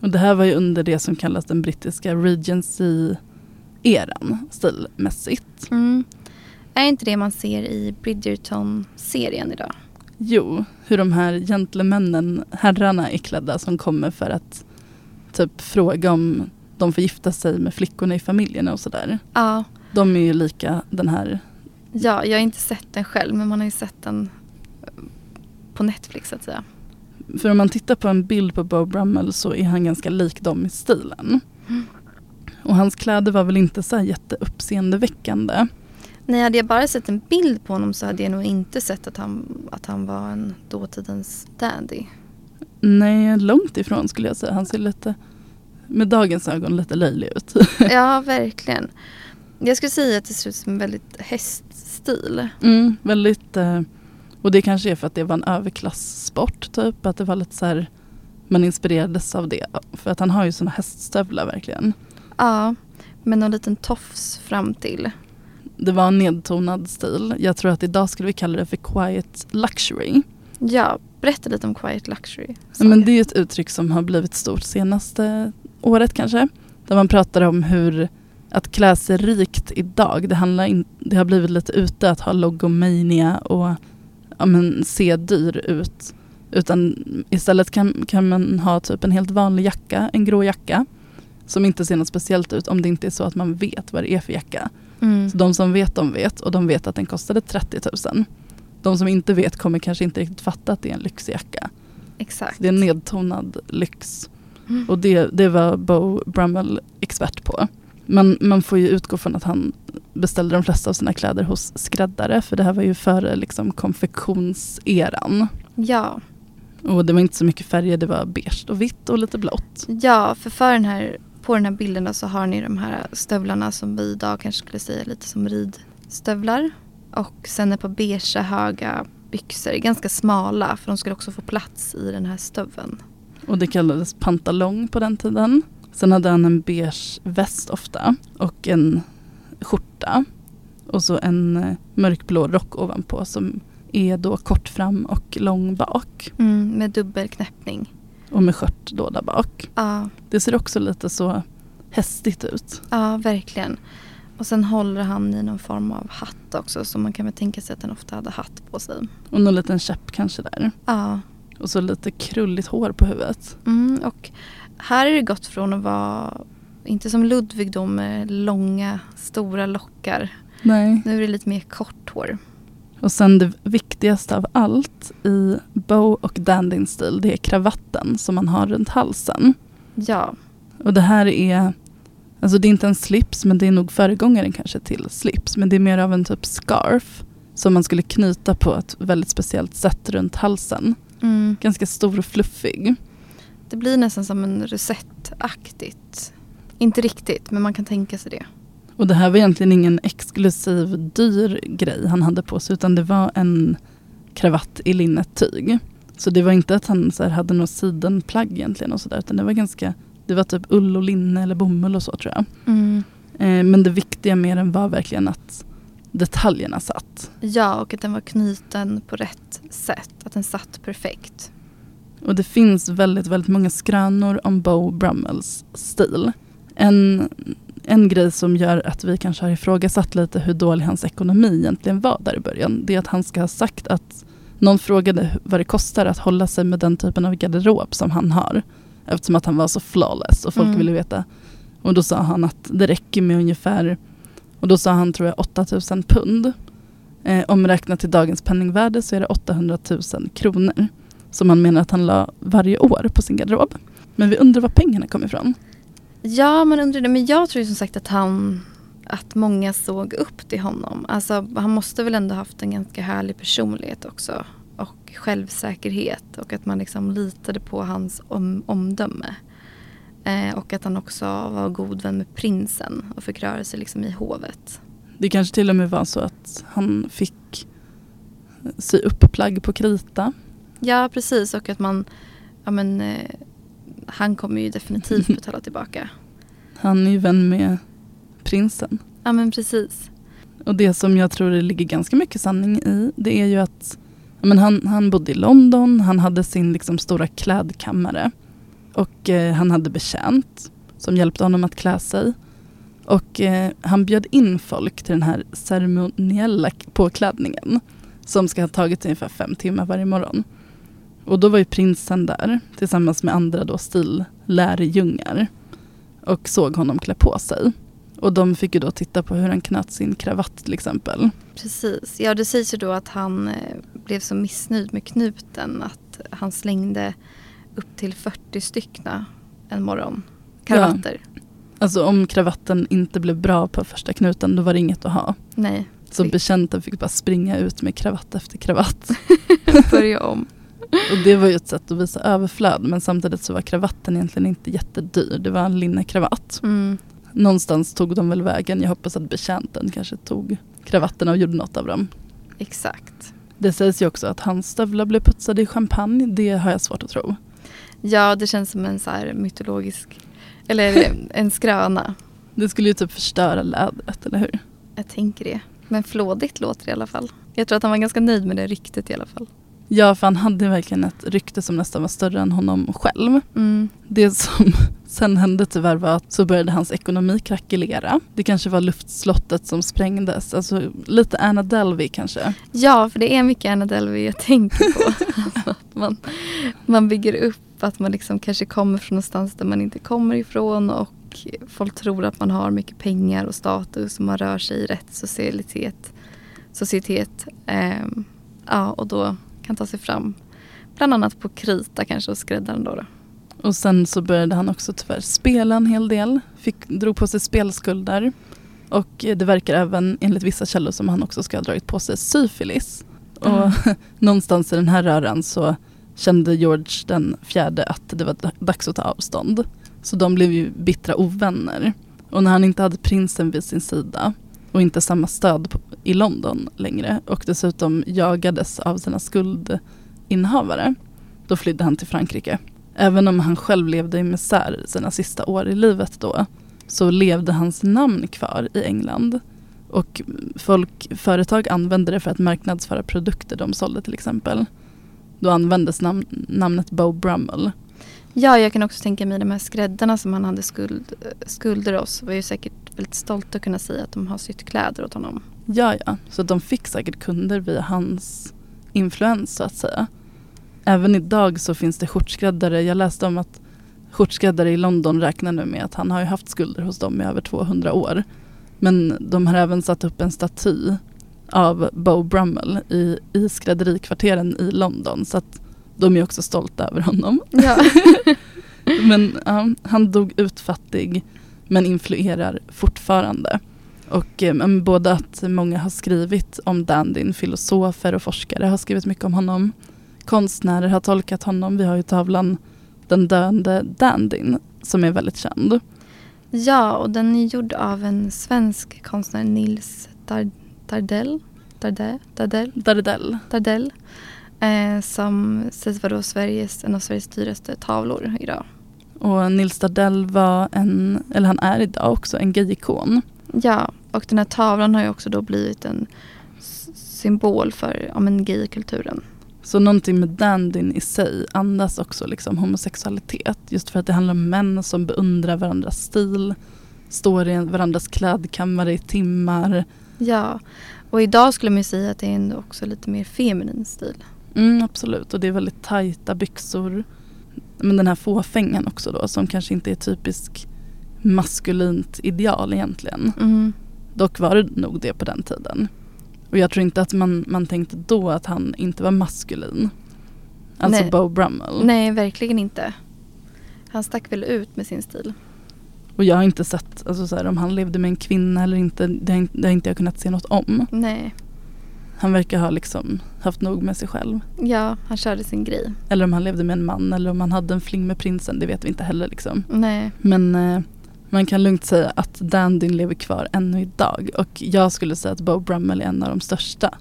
Och det här var ju under det som kallas den brittiska Regency-eran stilmässigt. Mm. Är inte det man ser i Bridgerton-serien idag? Jo, hur de här gentlemännen, herrarna är klädda som kommer för att typ fråga om de får gifta sig med flickorna i familjen och sådär. Ja. De är ju lika den här, ja, jag har inte sett den själv men man har ju sett den på Netflix så att säga. För om man tittar på en bild på Beau Brummel så är han ganska lik dem i stilen. Och hans kläder var väl inte så här jätteuppseendeväckande. Nej, hade jag bara sett en bild på honom så hade jag nog inte sett att han, att han var en dåtidens dandy. Nej, långt ifrån skulle jag säga. Han ser lite, med dagens ögon, lite löjlig ut. Ja, verkligen. Jag skulle säga att det ser ut som en väldigt häststil. Mm, väldigt, eh, och det kanske är för att det var en överklasssport typ. Att det var lite så här, man inspirerades av det. För att han har ju såna häststövlar verkligen. Ja, med någon liten tofs fram till. Det var en nedtonad stil. Jag tror att idag skulle vi kalla det för quiet luxury. Ja, berätta lite om Quiet Luxury. Men det är ett uttryck som har blivit stort senaste året kanske. Där man pratar om hur att klä sig rikt idag, det, handlar in, det har blivit lite ute att ha logomania och ja, men, se dyr ut. Utan istället kan, kan man ha typ en helt vanlig jacka, en grå jacka. Som inte ser något speciellt ut om det inte är så att man vet vad det är för jacka. Mm. Så de som vet, de vet och de vet att den kostade 30 000. De som inte vet kommer kanske inte riktigt fatta att det är en lyxjacka. Exakt. Så det är en nedtonad lyx. Mm. Och det, det var Bo Brummel expert på. Men man får ju utgå från att han beställde de flesta av sina kläder hos skräddare. För det här var ju före liksom konfektionseran. Ja. Och det var inte så mycket färger, det var beige och vitt och lite blått. ja, för, för den här, på den här bilden så har ni de här stövlarna som vi idag kanske skulle säga lite som ridstövlar. Och sen ett par beigea höga byxor, ganska smala för de skulle också få plats i den här stöveln. Och det kallades pantalong på den tiden. Sen hade han en beige väst ofta och en skjorta. Och så en eh, mörkblå rock ovanpå som är då kort fram och lång bak. Mm, med dubbelknäppning. Och med skört då där bak. Ja, Det ser också lite så hästigt ut. ja, verkligen. Och sen håller han i någon form av hatt också så man kan väl tänka sig att han ofta hade hatt på sig. Och någon liten käpp kanske där. Ja, Och så lite krulligt hår på huvudet. mm, och här är det gått från att vara, inte som Ludvig då med långa stora lockar. Nej. Nu är det lite mer kort hår. Och sen det viktigaste av allt i bow och dandyn stil det är kravatten som man har runt halsen. Ja, Och det här är, alltså det är inte en slips men det är nog föregångaren kanske till slips. Men det är mer av en typ scarf som man skulle knyta på ett väldigt speciellt sätt runt halsen. mm. Ganska stor och fluffig. Det blir nästan som en rosettaktigt. Inte riktigt, men man kan tänka sig det. Och det här var egentligen ingen exklusiv dyr grej han hade på sig utan det var en kravatt i linnetyg. Så det var inte att han så hade något sidenplagg egentligen och sådär utan det var ganska, det var typ ull och linne eller bomull och så tror jag. Mm. Eh, men det viktiga med den var verkligen att detaljerna satt. Ja, och att den var knuten på rätt sätt. Att den satt perfekt. Och det finns väldigt, väldigt många skrönor om Bo Brummels stil. En, en grej som gör att vi kanske har ifrågasatt lite hur dålig hans ekonomi egentligen var där i början. Det är att han ska ha sagt att någon frågade vad det kostar att hålla sig med den typen av garderob som han har. Eftersom att han var så flawless och folk Mm. ville veta. Och då sa han att det räcker med ungefär Och då sa han tror jag 8000 pund. Eh, omräknat till dagens penningvärde så är det 800 000 kronor. Som han menar att han la varje år på sin garderob. Men vi undrar var pengarna kom ifrån. Ja, man undrar det. Men jag tror ju som sagt att han att många såg upp till honom. Alltså, han måste väl ändå haft en ganska härlig personlighet också. Och självsäkerhet. Och att man liksom litade på hans om, omdöme. Eh, och att han också var god vän med prinsen och fick röra sig liksom i hovet. Det kanske till och med var så att han fick sy upp plagg på krita. Ja, precis. Och att man... Ja, men, eh, han kommer ju definitivt betala tillbaka. Han är ju vän med prinsen. Ja, men precis. Och det som jag tror det ligger ganska mycket sanning i det är ju att men han, han bodde i London, han hade sin liksom stora klädkammare. Och eh, han hade betjänt som hjälpte honom att klä sig. Och eh, han bjöd in folk till den här ceremoniella påklädningen. Som ska ha tagit ungefär fem timmar varje morgon. Och då var ju prinsen där tillsammans med andra då stillärjungar. Och såg honom klä på sig. Och de fick ju då titta på hur han knöt sin kravatt till exempel. Precis. Ja, det sägs ju då att han eh, blev så missnöjd med knuten att han slängde upp till 40 styckna en morgon. Kravatter. Alltså om kravatten inte blev bra på första knuten då var det inget att ha. Nej, Så betjänten fick bara springa ut med kravatt efter kravatt. börja om. Och det var ju ett sätt att visa överflöd men samtidigt så var kravatten egentligen inte jättedyr. Det var en linnekravatt. Mm. Någonstans tog de väl vägen. Jag hoppas att betjänten kanske tog kravatterna och gjorde något av dem. Exakt. Det sägs ju också att hans stövlar blev putsade i champagne. Det har jag svårt att tro. Ja, det känns som en så här mytologisk, eller en skröna. Det skulle ju typ förstöra lädret, eller hur? Jag tänker det. Men flådigt låter det i alla fall. Jag tror att han var ganska nöjd med det ryktet i alla fall. Ja, för han hade verkligen ett rykte som nästan var större än honom själv. Mm. Det som sen hände tyvärr var att så började hans ekonomi krackelera. Det kanske var luftslottet som sprängdes. Alltså lite Anna Delvey kanske. Ja, för det är mycket Anna Delvey jag tänker på. Alltså man, man bygger upp att man liksom kanske kommer från någonstans där man inte kommer ifrån och folk tror att man har mycket pengar och status och man rör sig i rätt socialitet. societet. Ehm, ja, och då kan ta sig fram. Bland annat på krita kanske och skräddaren då. då. Och sen så började han också tyvärr spela en hel del. Fick, drog på sig spelskulder. Och det verkar även enligt vissa källor som han också ska ha dragit på sig syfilis. Och någonstans i den här röran så kände George den fjärde att det var dags att ta avstånd. Så de blev ju bittra ovänner. Och när han inte hade prinsen vid sin sida och inte samma stöd i London längre och dessutom jagades av sina skuldinnehavare, då flydde han till Frankrike. Även om han själv levde i misär sina sista år i livet då, så levde hans namn kvar i England. Och folk, företag använde det för att marknadsföra produkter de sålde till exempel. Då användes nam- namnet Bo Brummel. Ja, jag kan också tänka mig de här skräddarna som han hade skuld, skulder hos var ju säkert väldigt stolta att kunna säga att de har sytt kläder åt honom. Ja, ja. Så de fick säkert kunder via hans influens så att säga. Även idag så finns det skjortskräddare. Jag läste om att skjortskräddare i London räknar nu med att han har ju haft skulder hos dem i över 200 år. Men de har även satt upp en staty av Beau Brummel i, i skrädderikvarteren i London. Så att de är också stolta över honom. Ja. Men ja, han dog utfattig men influerar fortfarande. Och eh, både att många har skrivit om Dandyn, filosofer och forskare har skrivit mycket om honom. Konstnärer har tolkat honom. Vi har ju tavlan Den döende Dandyn som är väldigt känd. ja, och den är gjord av en svensk konstnär, Nils Dar- Dardell. Dardell? Dardell? Dardell. Dardell. Eh, som sägs vara Sveriges, en av Sveriges dyraste tavlor idag. Och Nils Dardell var en, eller han är idag också, en gayikon. Ja, och den här tavlan har ju också då blivit en symbol för ja, men gaykulturen. Så någonting med dandyn i sig andas också liksom homosexualitet. Just för att det handlar om män som beundrar varandras stil, står i varandras klädkammare i timmar. Ja, och idag skulle man ju säga att det är ändå också lite mer feminin stil. Mm, absolut, och det är väldigt tajta byxor. Men den här fåfängan också då som kanske inte är typisk maskulint ideal egentligen. Mm. Dock var det nog det på den tiden. Och jag tror inte att man, man tänkte då att han inte var maskulin. Alltså Nej. Bo Brummel. Nej, verkligen inte. Han stack väl ut med sin stil. Och jag har inte sett alltså så här, om han levde med en kvinna eller inte. Det har, inte- det har inte jag kunnat se något om. Nej. Han verkar ha liksom haft nog med sig själv. Ja, han körde sin grej. Eller om han levde med en man eller om han hade en fling med prinsen. Det vet vi inte heller liksom. Nej. Men eh, man kan lugnt säga att Dandyn lever kvar ännu idag. Och jag skulle säga att Bo Brummel är en av de största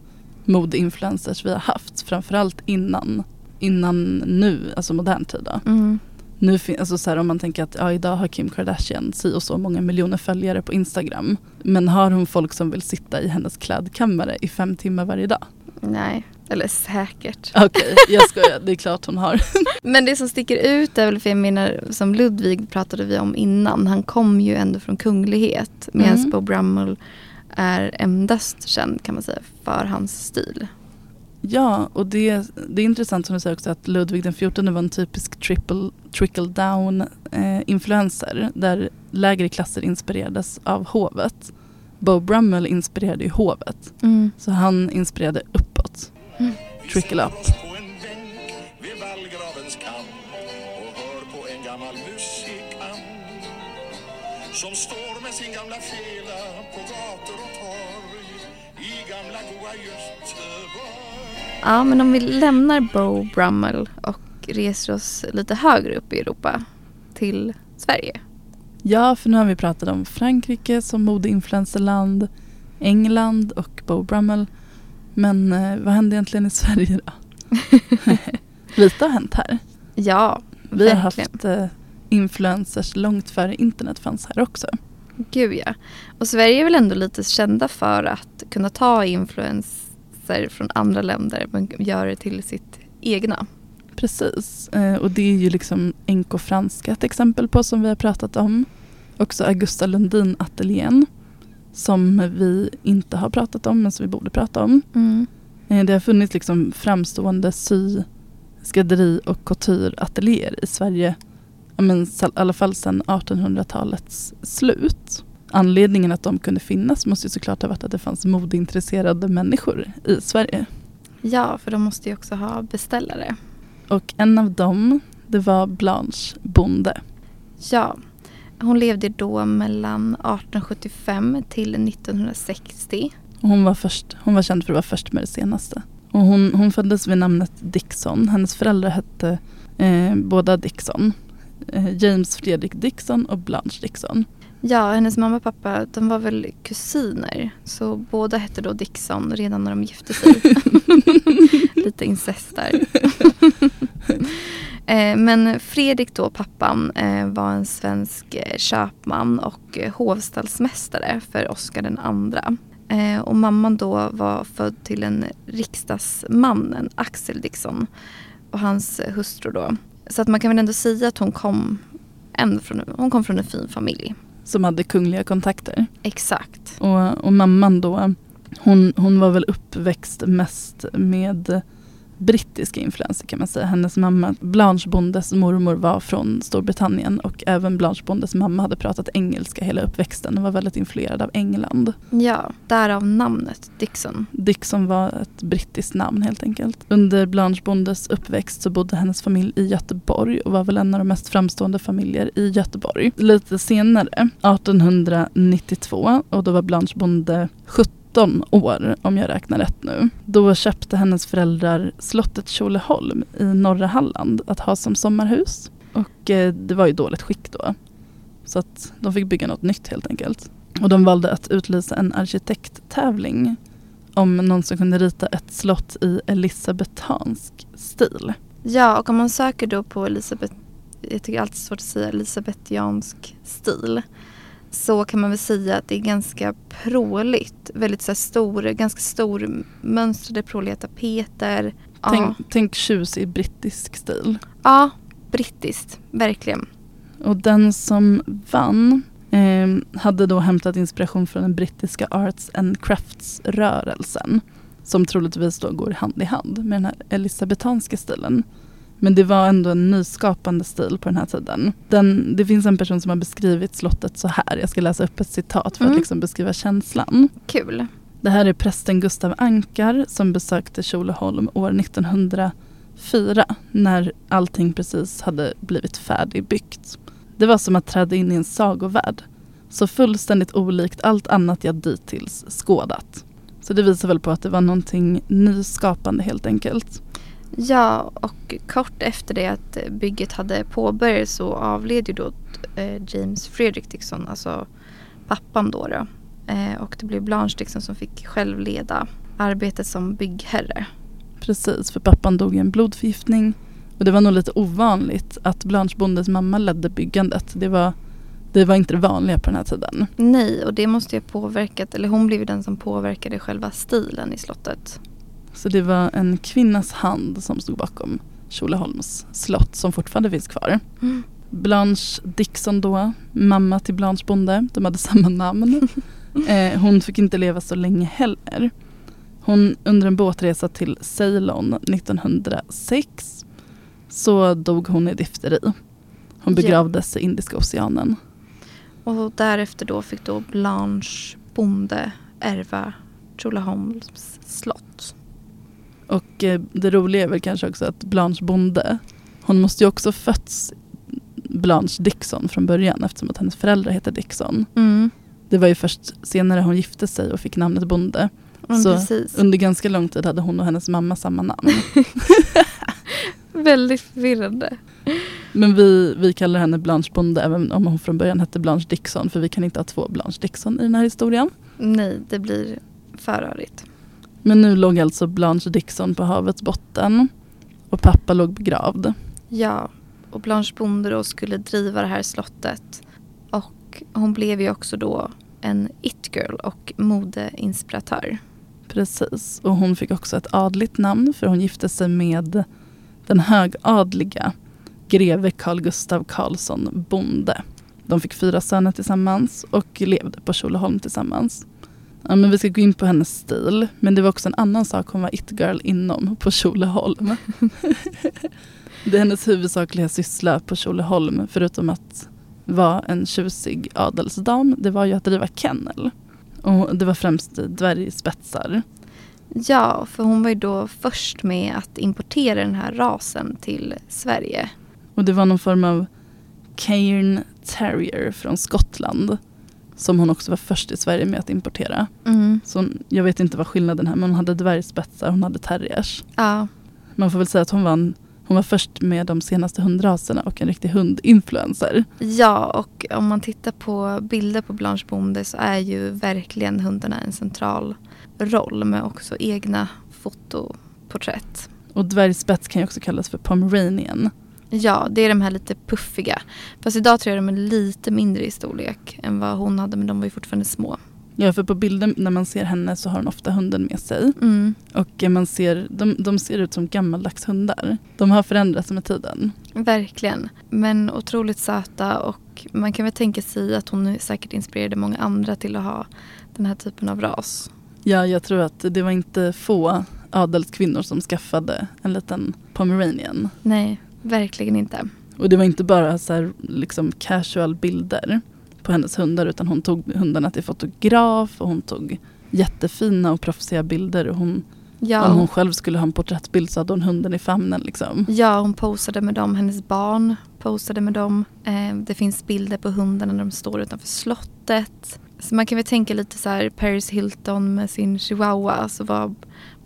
modeinfluencers vi har haft. Framförallt innan, innan nu, alltså modern tid. Då. Mm. Nu, fin- alltså så här, om man tänker att ja, idag har Kim Kardashian si och så många miljoner följare på Instagram. Men har hon folk som vill sitta i hennes klädkammare i fem timmar varje dag? Nej, eller säkert. Okej, jag skojar. Det är klart hon har. Men det som sticker ut är väl, för jag menar som Ludvig pratade vi om innan, han kom ju ändå från kunglighet. Medan Mm. Bo Brummel är endast känd kan man säga för hans stil. Ja, och det, det är intressant som du säger också att Ludvig den XIV var en typisk triple, trickle down eh, influencer där lägre klasser inspirerades av hovet. Bo Brummel inspirerade ju hovet. Mm. Så han inspirerade uppåt. Trickle up. som står med sin gamla fela på gator och torg i gamla goa Göteborg. Ja, men om vi lämnar Bo Brummel och reser oss lite högre upp i Europa till Sverige. Ja, för nu har vi pratat om Frankrike som modeinfluencerland, England och Bo Brummel. Men eh, vad hände egentligen i Sverige då? Lite har hänt här. Ja, Vi har verkligen. haft eh, influencers långt före internet fanns här också. Gud ja. Och Sverige är väl ändå lite kända för att kunna ta influenser från andra länder men göra det till sitt egna. Precis, eh, och det är ju liksom NK Franska ett exempel på som vi har pratat om. Också Augusta Lundin Ateljén som vi inte har pratat om men som vi borde prata om. Mm. Eh, Det har funnits liksom framstående sy, skrädderi och coutureateljéer i Sverige i alla fall sedan 1800-talets slut. Anledningen att de kunde finnas måste ju såklart ha varit att det fanns modeintresserade människor i Sverige. Ja, för de måste ju också ha beställare. Och en av dem, det var Blanche Bonde. Ja, hon levde då mellan 1875 till 1960. Och hon, var först, hon var känd för att vara först med det senaste. Och hon, hon föddes vid namnet Dixon. Hennes föräldrar hette eh, båda Dixon. Eh, James Fredrik Dixon och Blanche Dixon. Ja, hennes mamma och pappa de var väl kusiner. Så båda hette då Dixon redan när de gifte sig. Lite incest där. Eh, Men Fredrik då, pappan, eh, var en svensk eh, köpman och hovstallsmästare för Oscar den andra. Och mamman då var född till en riksdagsman, en Axel Dixon och hans hustru då. Så att man kan väl ändå säga att hon kom, en från, hon kom från en fin familj. Som hade kungliga kontakter. Exakt. Och, och mamman då, hon, hon var väl uppväxt mest med brittiska influenser kan man säga. Hennes mamma, Blanche Bondes mormor var från Storbritannien och även Blanche Bondes mamma hade pratat engelska hela uppväxten och var väldigt influerad av England. Ja, därav namnet Dixon. Dixon var ett brittiskt namn helt enkelt. Under Blanche Bondes uppväxt så bodde hennes familj i Göteborg och var väl en av de mest framstående familjer i Göteborg. Lite senare, 1892, och då var Blanche Bonde 17 år om jag räknar rätt nu. Då köpte hennes föräldrar slottet Tjolöholm i norra Halland att ha som sommarhus. Och eh, det var ju dåligt skick då. Så att de fick bygga något nytt helt enkelt. Och de valde att utlysa en arkitekttävling om någon som kunde rita ett slott i elisabetansk stil. Ja, och om man söker då på Elisabeth, jag tycker alltid svårt att säga elisabetiansk stil. Så kan man väl säga att det är ganska pråligt. Väldigt så stor, ganska stor mönstrade pråliga tapeter. Ja. Tänk, tänk tjusig brittisk stil. ja, brittiskt. Verkligen. Och den som vann eh, hade då hämtat inspiration från den brittiska Arts and Crafts-rörelsen. Som troligtvis då går hand i hand med den här elisabetanska stilen. Men det var ändå en nyskapande stil på den här tiden. Den, det finns en person som har beskrivit slottet så här. Jag ska läsa upp ett citat för Mm. att liksom beskriva känslan. Kul. Det här är prästen Gustav Ankar som besökte Tjolöholm år 1904 när allting precis hade blivit färdigbyggt. Det var som att träda in i en sagovärld. Så fullständigt olikt allt annat jag dittills skådat. Så det visar väl på att det var någonting nyskapande helt enkelt. Ja, och kort efter det att bygget hade påbörjats så avled ju då eh, James Frederick Dixon, alltså pappan då. då. Eh, och det blev Blanche Dixon som fick själv leda arbetet som byggherre. Precis, för pappan dog i en blodförgiftning. Och det var nog lite ovanligt att Blanche Bondes mamma ledde byggandet. Det var, det var inte det vanliga på den här tiden. Nej, och det måste ju ha påverkat, eller hon blev ju den som påverkade själva stilen i slottet. Så det var en kvinnas hand som stod bakom Tjolöholms slott som fortfarande finns kvar. Mm. Blanche Dixon då, mamma till Blanche Bonde, de hade samma namn. eh, hon fick inte leva så länge heller. Hon, under en båtresa till Ceylon 1906 så dog hon i difteri. Hon Ja. begravdes i Indiska oceanen. Och därefter då fick då Blanche Bonde ärva Tjolöholms slott. Och eh, det roliga är väl kanske också att Blanche Bonde, hon måste ju också fötts Blanche Dixon från början eftersom att hennes föräldrar heter Dixon. Mm. Det var ju först senare hon gifte sig och fick namnet Bonde. Men Så precis. under ganska lång tid hade hon och hennes mamma samma namn. Väldigt förvirrande. Men vi, vi kallar henne Blanche Bonde även om hon från början hette Blanche Dixon för vi kan inte ha två Blanche Dixon i den här historien. Nej, det blir för rörigt. Men nu låg alltså Blanche Dixon på havets botten och pappa låg begravd. Ja, och Blanche Bonde då skulle driva det här slottet. Och hon blev ju också då en it-girl och modeinspiratör. Precis, och hon fick också ett adligt namn för hon gifte sig med den högadliga greve Carl Gustav Karlsson Bonde. De fick fyra söner tillsammans och levde på Tjolöholm tillsammans. Ja, men vi ska gå in på hennes stil, men det var också en annan sak hon var it-girl inom på Tjolöholm. det är hennes huvudsakliga syssla på Tjolöholm, förutom att vara en tjusig adelsdam, det var ju att driva kennel. Och det var främst dvärgspetsar. Ja, för hon var ju då först med att importera den här rasen till Sverige. Och det var någon form av Cairn Terrier från Skottland. Som hon också var först i Sverige med att importera. Mm. Så jag vet inte vad skillnaden är men hon hade dvärgspetsar, hon hade terriers. Ja, Man får väl säga att hon var, en, hon var först med de senaste hundraserna och en riktig hundinfluencer. ja, och om man tittar på bilder på Blanche Bonde så är ju verkligen hundarna en central roll med också egna fotoporträtt. Och dvärgspets kan ju också kallas för pomeranian. Ja, det är de här lite puffiga. Fast idag tror jag de är lite mindre i storlek än vad hon hade men de var ju fortfarande små. Ja, för på bilden när man ser henne så har hon ofta hunden med sig. Mm. Och man ser, de, de ser ut som gammaldags hundar. De har förändrats med tiden. Verkligen. Men otroligt söta och man kan väl tänka sig att hon säkert inspirerade många andra till att ha den här typen av ras. Ja, jag tror att det var inte få adelskvinnor som skaffade en liten pomeranian. Nej, verkligen inte. Och det var inte bara så här, liksom casual bilder på hennes hundar utan hon tog hundarna till fotograf och hon tog jättefina och proffsiga bilder. Och hon, Ja, Om hon själv skulle ha en porträttbild så hade hon hunden i famnen. Liksom. ja, hon posade med dem. Hennes barn posade med dem. Eh, det finns bilder på hundarna när de står utanför slottet. Så man kan väl tänka lite så här Paris Hilton med sin chihuahua. Så var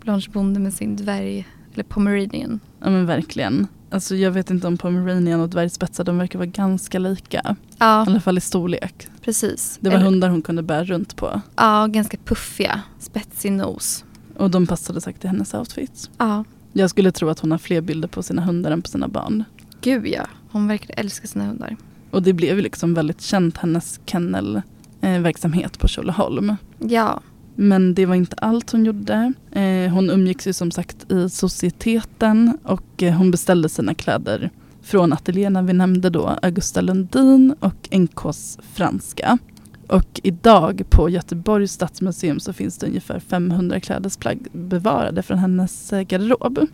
Blanche Bonde med sin dvärg, eller pomeranian. Ja men verkligen. Alltså jag vet inte om pomeranian och dvärgspetsar de verkar vara ganska lika. I Ja, alla fall i storlek. precis. Det var Eller- hundar hon kunde bära runt på. Ja, ganska puffiga. Spetsig nos. Och de passade säkert till hennes outfits. Ja, Jag skulle tro att hon har fler bilder på sina hundar än på sina barn. gud ja. Hon verkar älska sina hundar. Och det blev ju liksom väldigt känt hennes kennelverksamhet på Tjolöholm. Ja, men det var inte allt hon gjorde. Eh, hon umgicks ju som sagt i societeten och eh, hon beställde sina kläder från ateljéerna vi nämnde då, Augusta Lundin och NKs franska. Och idag på Göteborgs stadsmuseum så finns det ungefär 500 klädesplagg bevarade från hennes eh, garderob.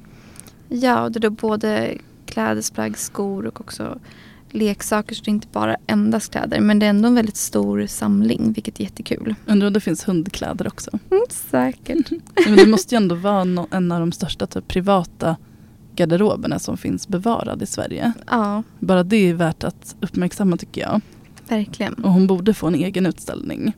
ja och det är då både klädesplagg, skor och också leksaker. Så det är inte bara endast kläder. Men det är ändå en väldigt stor samling, vilket är jättekul. Undrar om det finns hundkläder också. Mm, säkert. Men det måste ju ändå vara en av de största typ, privata garderoberna som finns bevarad i Sverige. Ja, Bara det är värt att uppmärksamma tycker jag. verkligen. Och hon borde få en egen utställning.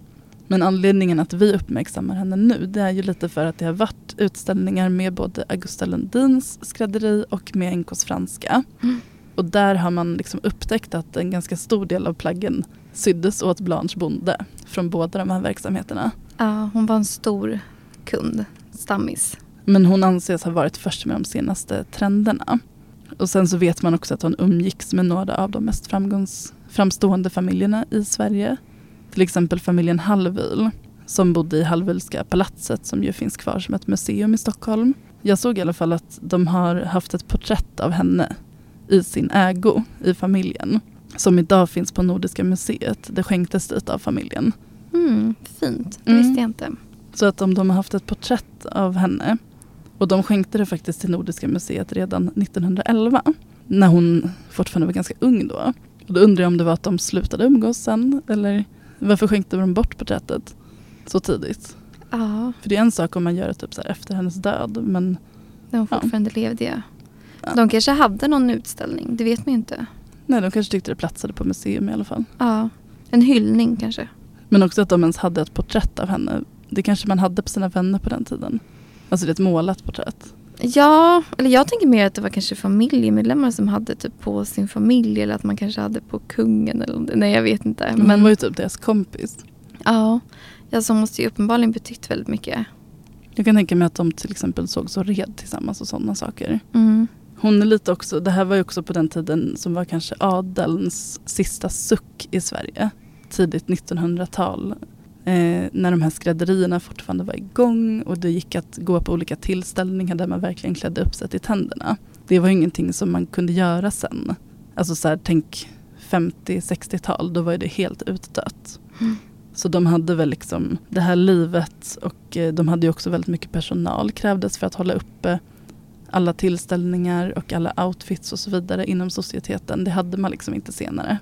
Men anledningen att vi uppmärksammar henne nu det är ju lite för att det har varit utställningar med både Augusta Lundins skrädderi och med NKs franska. Mm. Och där har man liksom upptäckt att en ganska stor del av plaggen syddes åt Blanche Bonde från båda de här verksamheterna. Ja, hon var en stor kund, stammis. Men hon anses ha varit först med de senaste trenderna. Och sen så vet man också att hon umgicks med några av de mest framgångs, framstående familjerna i Sverige. Till exempel familjen Hallwyl som bodde i Hallwylska palatset som ju finns kvar som ett museum i Stockholm. Jag såg i alla fall att de har haft ett porträtt av henne i sin ägo i familjen. Som idag finns på Nordiska museet. Det skänktes dit av familjen. Mm, fint, det Mm. visste jag inte. Så att om de har haft ett porträtt av henne och de skänkte det faktiskt till Nordiska museet redan 1911 när hon fortfarande var ganska ung då. Och då undrar jag om det var att de slutade umgås sen eller varför skänkte de bort porträttet så tidigt? Ja, För det är en sak om man gör det typ så efter hennes död men när hon Ja. fortfarande levde. Ja. De kanske hade någon utställning, det vet man ju inte. nej, de kanske tyckte det platsade på museum i alla fall. Ja, en hyllning kanske. Men också att de ens hade ett porträtt av henne. Det kanske man hade på sina vänner på den tiden. Alltså det är ett målat porträtt. Ja, eller jag tänker mer att det var kanske familjemedlemmar som hade typ på sin familj eller att man kanske hade på kungen eller. Nej, jag vet inte. Men hon var ju typ deras kompis. ja, ja, så måste ju uppenbarligen betytt väldigt mycket. Jag kan tänka mig att de till exempel såg så red tillsammans och sådana saker. Mm. Hon är lite också, det här var ju också på den tiden som var kanske adelns sista suck i Sverige. Tidigt 1900-tal. Eh, när de här skrädderierna fortfarande var igång och det gick att gå på olika tillställningar där man verkligen klädde upp sig till tänderna. Det var ju ingenting som man kunde göra sen. Alltså så här, tänk 50-60-tal, då var ju det helt utdött. Mm. Så de hade väl liksom det här livet och eh, de hade ju också väldigt mycket personal krävdes för att hålla uppe alla tillställningar och alla outfits och så vidare inom societeten. Det hade man liksom inte senare.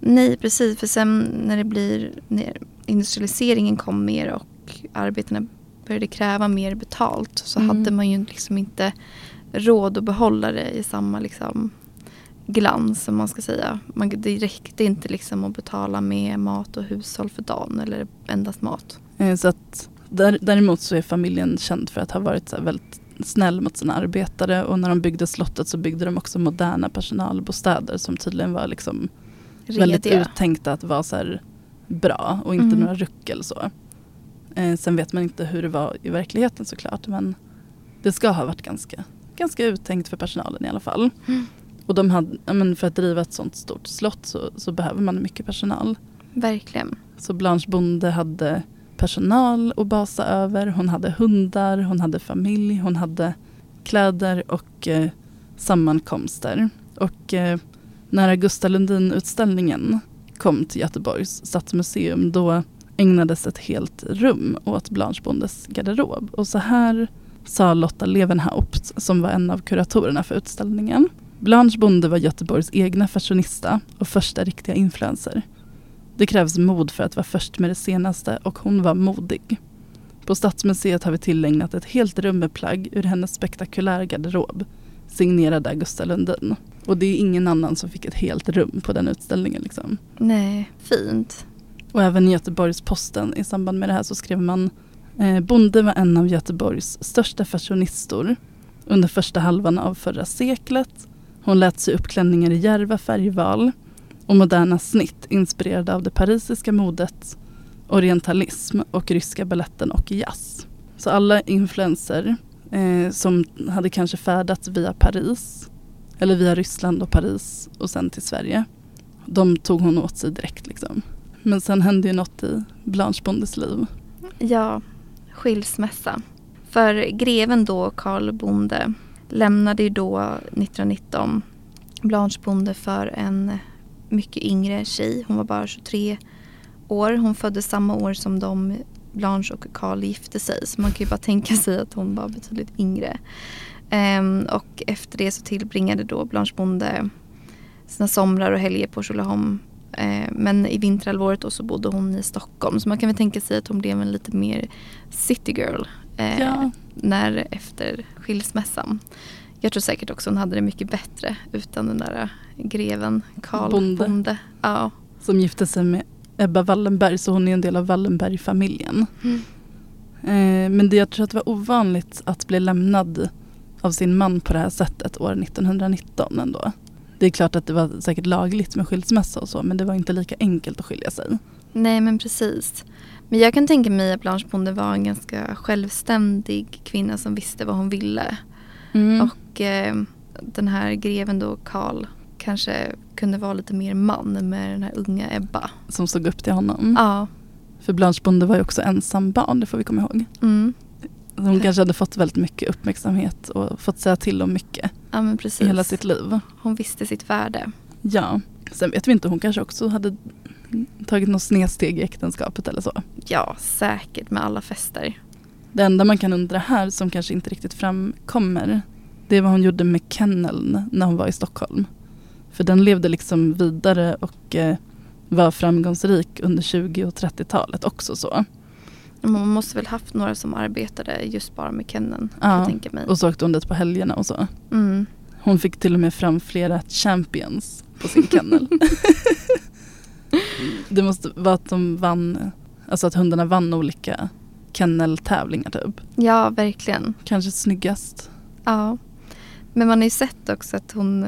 Nej, precis. För sen när det blir, när industrialiseringen kom mer och arbetarna började kräva mer betalt så Mm. hade man ju liksom inte råd att behålla det i samma liksom glans som man ska säga. Man, det räckte inte liksom att betala med mat och hushåll för dagen eller endast mat. Eh, Så att där, däremot så är familjen känd för att ha varit så väldigt snäll mot sina arbetare och när de byggde slottet så byggde de också moderna personalbostäder som tydligen var liksom väldigt uttänkta att vara så bra och inte Mm. några ruckel så. Eh, sen vet man inte hur det var i verkligheten såklart men det ska ha varit ganska, ganska uttänkt för personalen i alla fall. Mm. Och de hade, men för att driva ett sånt stort slott så, så behöver man mycket personal. Verkligen. Så Blanche Bonde hade personal att basa över. Hon hade hundar, hon hade familj, hon hade kläder och eh, sammankomster. Och eh, när Augusta Lundin-utställningen kom till Göteborgs stadsmuseum då ägnades ett helt rum åt Blanche Bondes garderob. Och så här sa Lotta Levenhaupt som var en av kuratorerna för utställningen. Blanche Bonde var Göteborgs egna fashionista och första riktiga influencer. Det krävs mod för att vara först med det senaste och hon var modig. På Stadsmuseet har vi tillägnat ett helt rum med plagg ur hennes spektakulära garderob signerad Augusta Lundin. Och det är ingen annan som fick ett helt rum på den utställningen. Liksom. Nej, fint. Och även i Göteborgs-Posten i samband med det här så skrev man eh, Bonde var en av Göteborgs största fashionistor under första halvan av förra seklet. Hon lät sig upp klänningar i djärva färgval och moderna snitt inspirerade av det parisiska modet, orientalism och ryska balletten och jazz. Så alla influenser eh, som hade kanske färdats via Paris eller via Ryssland och Paris och sen till Sverige. De tog hon åt sig direkt liksom. Men sen hände ju något i Blanche Bondes liv. Ja, skilsmässa. För greven då, Karl Bonde, lämnade ju då 1919 Blanche Bonde för en mycket yngre tjej. Hon var bara 23 år. Hon föddes samma år som de, Blanche och Karl gifte sig. Så man kan ju bara tänka sig att hon var betydligt yngre. Ehm, och efter det så tillbringade då Blanche Bonde sina somrar och helger på Tjolöholm. Eh, men i vinterhalvåret då så bodde hon i Stockholm. Så man kan väl tänka sig att hon blev en lite mer city girl eh, Ja. när efter skilsmässan. Jag tror säkert också hon hade det mycket bättre utan den där greven Karl Bonde. Bonde. Ja. Som gifte sig med Ebba Wallenberg så hon är en del av Wallenberg-familjen. Mm. Eh, men det, jag tror att det var ovanligt att bli lämnad av sin man på det här sättet år 1919 ändå. Det är klart att det var säkert lagligt med skilsmässa och så men det var inte lika enkelt att skilja sig. Nej men precis. Men jag kan tänka mig att Blanche Bonde var en ganska självständig kvinna som visste vad hon ville. Mm. Och eh, den här greven då, Karl, kanske kunde vara lite mer man med den här unga Ebba. Som såg upp till honom. Ja. För Blanche Bonde var ju också ensam barn, det får vi komma ihåg. Mm. Hon kanske hade fått väldigt mycket uppmärksamhet och fått säga till om mycket Ja men i precis. hela sitt liv. Hon visste sitt värde. Ja, sen vet vi inte, hon kanske också hade tagit något snedsteg i äktenskapet eller så. Ja, säkert med alla fester. Det enda man kan undra här som kanske inte riktigt framkommer det är vad hon gjorde med Kennel när hon var i Stockholm. För den levde liksom vidare och eh, var framgångsrik under 20 och 30-talet också så. Man måste väl haft några som arbetade just bara med Kennen. kan Ja. Och så åkte hon dit på helgerna och så. Mm. Hon fick till och med fram flera champions på sin kennel. det måste vara att de vann, alltså att hundarna vann olika kenneltävlingar typ. Ja, verkligen. Kanske snyggast. Ja. Men man har ju sett också att hon,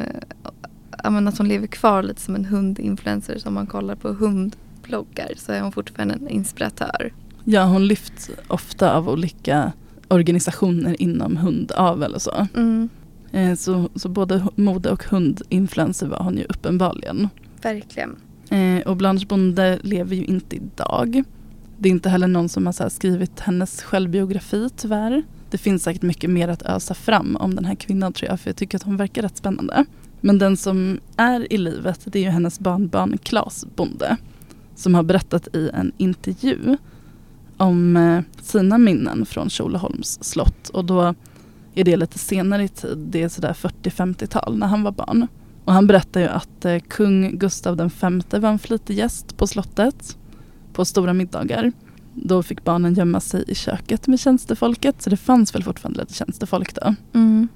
men att hon lever kvar lite som en hundinfluencer. Så om man kollar på hundbloggar så är hon fortfarande en inspiratör. Ja, hon lyfts ofta av olika organisationer inom hundavel och så. Mm, Eh, så, så både mode och hundinfluencer var hon ju uppenbarligen. verkligen. Eh, och Blanche Bonde lever ju inte idag. Det är inte heller någon som har skrivit hennes självbiografi tyvärr. Det finns säkert mycket mer att ösa fram om den här kvinnan tror jag för jag tycker att hon verkar rätt spännande. Men den som är i livet det är ju hennes barnbarn Claes Bonde. Som har berättat i en intervju om eh, sina minnen från Tjolöholms slott. Och då är det lite senare i tid, det är sådär 40-50-tal när han var barn. Och han berättar ju att eh, kung Gustav V var en flitig gäst på slottet på stora middagar. Då fick barnen gömma sig i köket med tjänstefolket så det fanns väl fortfarande lite tjänstefolk då. Mm.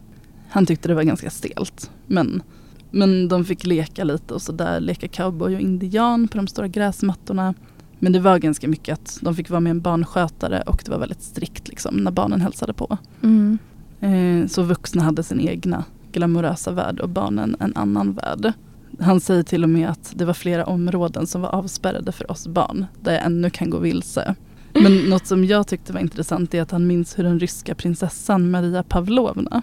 Han tyckte det var ganska stelt. Men, men de fick leka lite och sådär, leka cowboy och indian på de stora gräsmattorna. Men det var ganska mycket att de fick vara med en barnskötare och det var väldigt strikt liksom när barnen hälsade på. Mm. Eh, så vuxna hade sin egna glamorösa värld och barnen en annan värld. Han säger till och med att det var flera områden som var avspärrade för oss barn där jag ännu kan gå vilse. Men något som jag tyckte var intressant är att han minns hur den ryska prinsessan Maria Pavlovna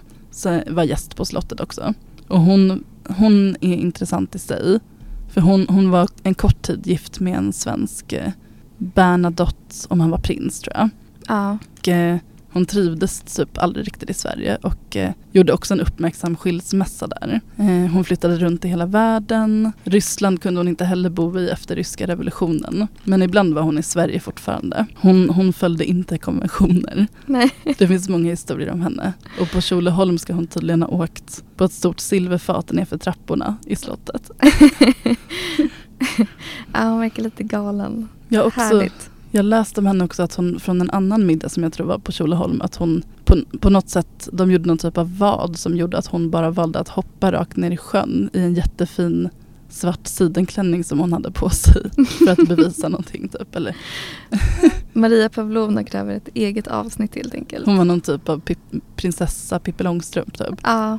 var gäst på slottet också. Och hon, hon är intressant i sig. För hon, hon var en kort tid gift med en svensk eh, Bernadotte, om han var prins tror jag. Ja. Och, eh, hon trivdes typ aldrig riktigt i Sverige och eh, gjorde också en uppmärksam skilsmässa där. Eh, hon flyttade runt i hela världen. Ryssland kunde hon inte heller bo i efter ryska revolutionen. Men ibland var hon i Sverige fortfarande. Hon, hon följde inte konventioner. Nej. Det finns många historier om henne. Och på Tjolöholm ska hon tydligen ha åkt på ett stort silverfat nerför trapporna i slottet. ja, hon verkar lite galen. Jag har också Härligt. Jag läste om henne också att hon från en annan middag som jag tror var på Tjolöholm att hon på, på något sätt, de gjorde någon typ av vad som gjorde att hon bara valde att hoppa rakt ner i sjön i en jättefin svart sidenklänning som hon hade på sig för att bevisa någonting typ. Eller, Maria Pavlovna kräver ett eget avsnitt helt enkelt. hon var någon typ av pip, prinsessa Pippi Långstrump typ. Ja,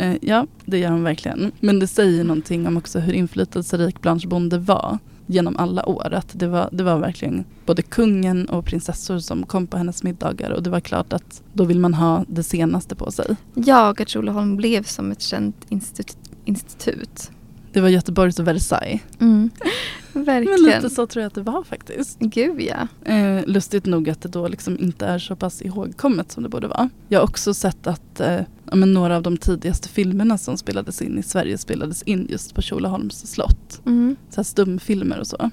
Eh, ja, det gör hon verkligen. Men det säger någonting om också hur inflytelserik Blanche Bonde var genom alla år. Att det var, det var verkligen både kungen och prinsessor som kom på hennes middagar och det var klart att då vill man ha det senaste på sig. jag att Tjolöholm blev som ett känt institut. institut. Det var Göteborgs Versailles. Mm. Men Verkligen. lite så tror jag att det var faktiskt. Gud ja. Eh, lustigt nog att det då liksom inte är så pass ihågkommet som det borde vara. Jag har också sett att eh, ja, men några av de tidigaste filmerna som spelades in i Sverige spelades in just på Tjolöholms slott. Mm. så stumfilmer och så.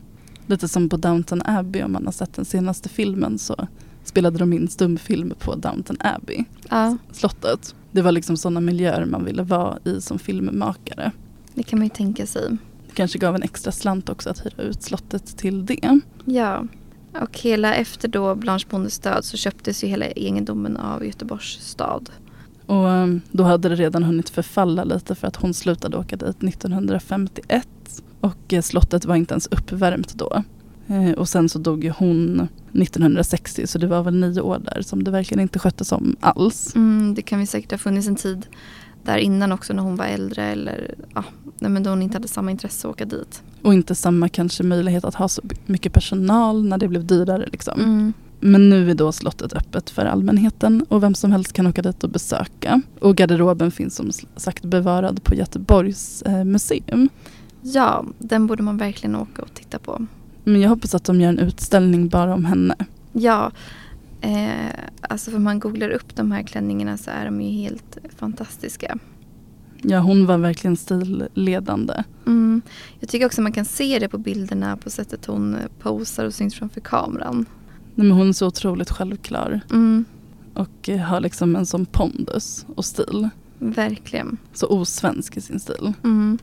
Lite som på Downton Abbey om man har sett den senaste filmen så spelade de in stumfilm på Downton Abbey, Ja. slottet. Det Det var liksom sådana miljöer man ville vara i som filmmakare. Det kan man ju tänka sig. Det kanske gav en extra slant också att hyra ut slottet till det. Ja. Och hela efter då Blanche Bondes död så köptes ju hela egendomen av Göteborgs stad. Och eh, då hade det redan hunnit förfalla lite för att hon slutade åka dit 1951. Och eh, slottet var inte ens uppvärmt då. Eh, Och sen så dog ju hon 1960 så det var väl nio år där som det verkligen inte sköttes om alls. Mm, det kan ju säkert ha funnits en tid där innan också när hon var äldre eller ja, men då hon inte hade samma intresse att åka dit. Och inte samma kanske möjlighet att ha så mycket personal när det blev dyrare liksom. Mm. Men nu är då slottet öppet för allmänheten och vem som helst kan åka dit och besöka. Och garderoben finns som sagt bevarad på Göteborgs eh, museum. Ja, den borde man verkligen åka och titta på. Men jag hoppas att de gör en utställning bara om henne. Ja, eh, alltså för man googlar upp de här klänningarna så är de ju helt fantastiska. Ja, hon var verkligen stilledande. Mm. Jag tycker också man kan se det på bilderna på sättet hon posar och syns framför kameran. Nej, men hon är så otroligt självklar Mm, och eh, har liksom en sån pondus och stil. verkligen. Så osvensk i sin stil. Mm.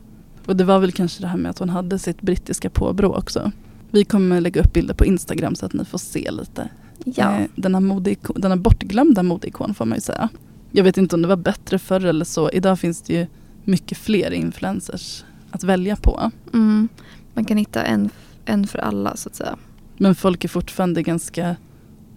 Och det var väl kanske det här med att hon hade sitt brittiska påbrå också. Vi kommer lägga upp bilder på Instagram så att ni får se lite. Ja. Eh, denna, modeikon, denna bortglömda modeikon får man ju säga. Jag vet inte om det var bättre förr eller så. Idag finns det ju mycket fler influencers att välja på. Mm. Man kan hitta en, en för alla så att säga. Men folk är fortfarande ganska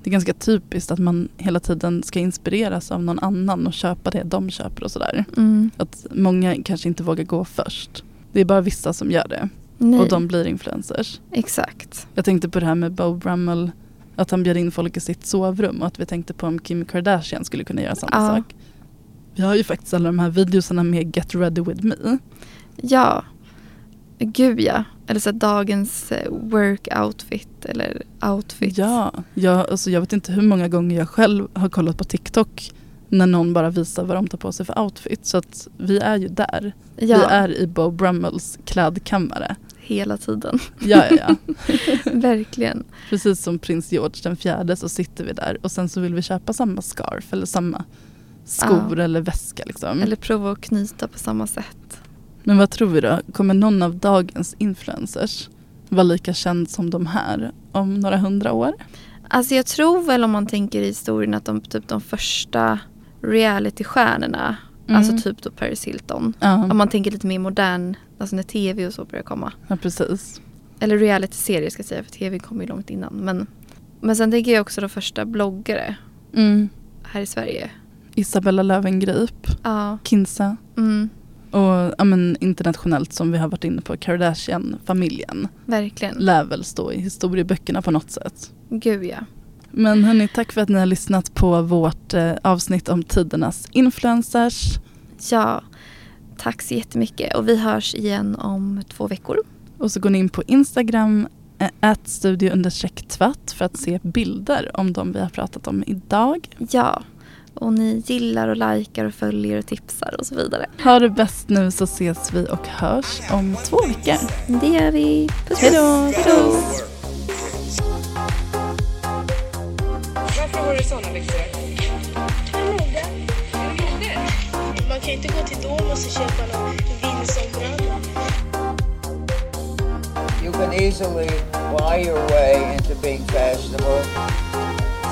det är ganska typiskt att man hela tiden ska inspireras av någon annan och köpa det de köper och sådär. Mm. Att många kanske inte vågar gå först. Det är bara vissa som gör det Nej, och de blir influencers. exakt. Jag tänkte på det här med Bo Brummel, att han bjöd in folk i sitt sovrum och att vi tänkte på om Kim Kardashian skulle kunna göra samma Ja. sak. Vi har ju faktiskt alla de här videosarna med Get Ready With Me. Ja, gud ja. Eller så dagens eh, work outfit eller outfit. Ja, jag, alltså jag vet inte hur många gånger jag själv har kollat på TikTok när någon bara visar vad de tar på sig för outfit. Så att vi är ju där. ja Vi är i Bo Brummels klädkammare. hela tiden. Ja, ja, ja. Verkligen. Precis som prins George den fjärde så sitter vi där och sen så vill vi köpa samma scarf eller samma skor Ja. eller väska. Liksom. Eller prova att knyta på samma sätt. Men vad tror vi då? Kommer någon av dagens influencers vara lika känd som de här om några hundra år? Alltså jag tror väl om man tänker i historien att de, typ de första realitystjärnorna, Mm. alltså typ då Paris Hilton. Ja, Om man tänker lite mer modern, alltså när tv och så börjar komma. ja precis. Eller reality-serier ska jag säga, för tv kom ju långt innan. Men, men sen tänker jag också de första bloggare Mm. här i Sverige. Isabella Löwengrip, Ja. Kinsa Mm, och ja, men, internationellt som vi har varit inne på, Kardashian-familjen verkligen. lär väl stå i historieböckerna på något sätt. Gud ja. Men hörni, tack för att ni har lyssnat på vårt eh, avsnitt om tidernas influencers. Ja, tack så jättemycket. Och vi hörs igen om två veckor. Och så går ni in på Instagram, ät studio tvatt för att se bilder om de vi har pratat om idag. Ja, och ni gillar och likar och följer och tipsar och så vidare. Ha det bäst nu så ses vi och hörs om två veckor. Det gör vi. Puss, Hej då! puss. Varför? Noga. Är du modig? Man kan inte gå till Domus och köpa någon Vinson-bralla. You can easily buy your way into being fashionable.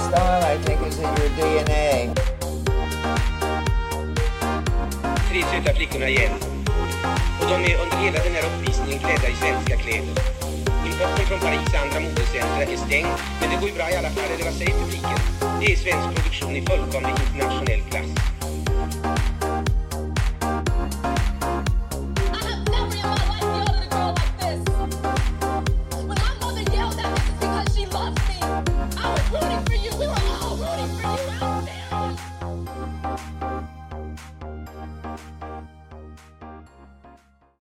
Style, I think, is in your DNA. Tre söta flickorna igen. Och de är under hela den här uppvisningen klädda i svenska kläder. Importen från Paris andra modecentra är stängd, men det går ju bra i alla fall, eller vad säger publiken? Det är svensk produktion i fullkomlig internationell klass.